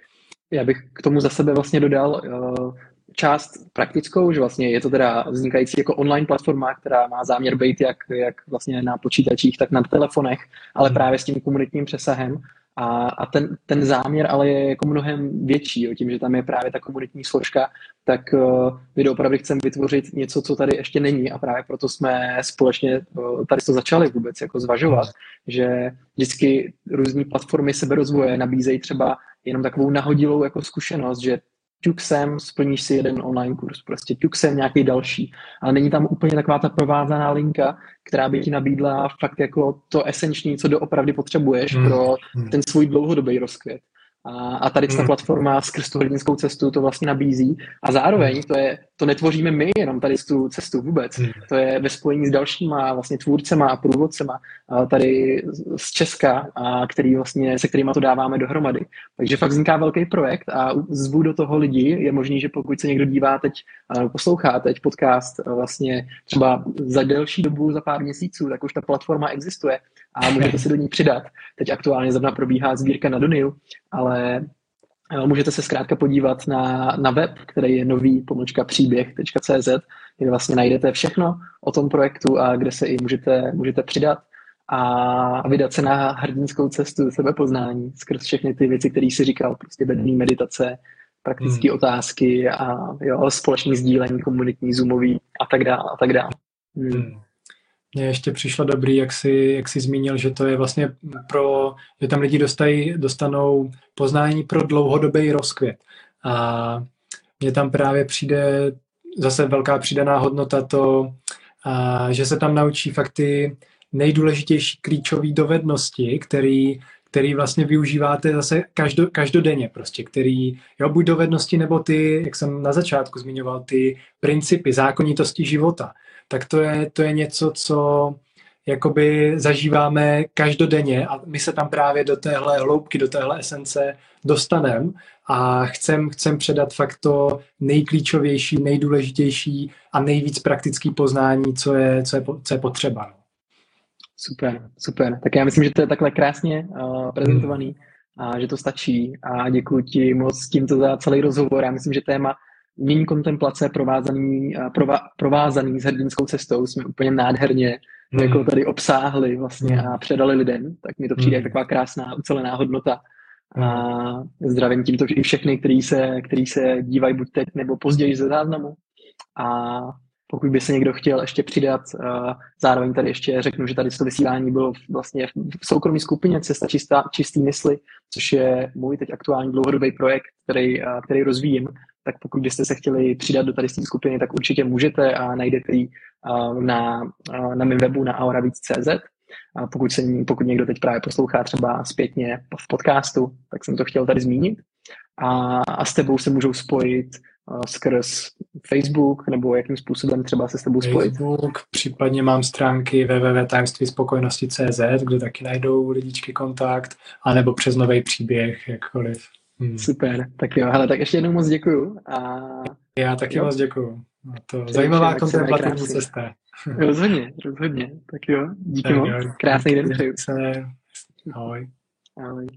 Já bych k tomu za sebe vlastně dodal uh, část praktickou, že vlastně je to teda vznikající jako online platforma, která má záměr být jak, jak vlastně na počítačích, tak na telefonech, ale hmm. právě s tím komunitním přesahem a, a ten, ten záměr ale je jako mnohem větší, jo, tím, že tam je právě ta komunitní složka, tak uh, my opravdu chceme vytvořit něco, co tady ještě není. A právě proto jsme společně uh, tady to začali vůbec jako zvažovat, že vždycky různé platformy seberozvoje nabízejí třeba jenom takovou nahodilou jako zkušenost, že ťuk sem, splníš si jeden online kurz, prostě ťuk sem nějaký další, ale není tam úplně taková ta provázaná linka, která by ti nabídla fakt jako to esenční, co doopravdy potřebuješ mm. pro hmm. ten svůj dlouhodobý rozkvět. A, a tady ta hmm. platforma skrz tu hrdinskou cestu to vlastně nabízí. A zároveň to, je, to netvoříme my jenom tady z tu cestu vůbec. Hmm. To je ve spojení s dalšíma vlastně tvůrcema a průvodcema tady z Česka, a který vlastně, se kterými to dáváme dohromady. Takže fakt vzniká velký projekt a zvu do toho lidi. Je možný, že pokud se někdo dívá teď, poslouchá teď podcast vlastně třeba za delší dobu, za pár měsíců, tak už ta platforma existuje a můžete se do ní přidat. Teď aktuálně zrovna probíhá sbírka na Doniu, ale můžete se zkrátka podívat na, na web, který je nový pomlčka příběh.cz, kde vlastně najdete všechno o tom projektu a kde se i můžete, můžete přidat a vydat se na hrdinskou cestu sebepoznání skrz všechny ty věci, které si říkal, prostě bedný meditace, praktické hmm. otázky a jo, společný sdílení, komunitní, zoomový a tak dále a tak dále. Hmm. Mně ještě přišlo dobrý, jak jsi, jak jsi zmínil, že to je vlastně pro, že tam lidi dostají, dostanou poznání pro dlouhodobý rozkvět. A mně tam právě přijde zase velká přidaná hodnota to, a, že se tam naučí fakt ty nejdůležitější klíčové dovednosti, který, který vlastně využíváte zase každo, každodenně prostě, který, jo, buď dovednosti, nebo ty, jak jsem na začátku zmiňoval, ty principy, zákonitosti života tak to je, to je něco, co jakoby zažíváme každodenně a my se tam právě do téhle hloubky, do téhle esence dostaneme a chcem, chcem předat fakt to nejklíčovější, nejdůležitější a nejvíc praktický poznání, co je, co je, co je potřeba. No. Super, super. Tak já myslím, že to je takhle krásně uh, prezentovaný hmm. a že to stačí a děkuji ti moc tímto za celý rozhovor. Já myslím, že téma mění kontemplace provázaný, prova, provázaný s hrdinskou cestou jsme úplně nádherně mm. jako tady obsáhli vlastně mm. a předali lidem, tak mi to přijde mm. taková krásná ucelená hodnota. A zdravím tímto i všechny, kteří se, který se dívají buď teď nebo později ze záznamu. A pokud by se někdo chtěl ještě přidat, zároveň tady ještě řeknu, že tady to vysílání bylo vlastně v soukromé skupině Cesta čistá, čistý mysli, což je můj teď aktuální dlouhodobý projekt, který, který rozvíjím tak pokud byste se chtěli přidat do tady z té skupiny, tak určitě můžete a najdete ji na, na mém webu na auravíc.cz. A pokud, se, pokud někdo teď právě poslouchá třeba zpětně v podcastu, tak jsem to chtěl tady zmínit. A, a s tebou se můžou spojit skrz Facebook, nebo jakým způsobem třeba se s tebou spojit? Facebook, případně mám stránky www.tajemství-spokojnosti.cz, kde taky najdou lidičky kontakt, anebo přes nový příběh, jakkoliv. Hmm. Super, tak jo, hele, tak ještě jednou moc děkuju. A... Já taky jo. moc děkuju. To Přeji zajímavá kontemplativní cesta. *laughs* Rozhodně, rozhodně. Tak jo, díky moc. Krásný den přeju. Ahoj. Ahoj.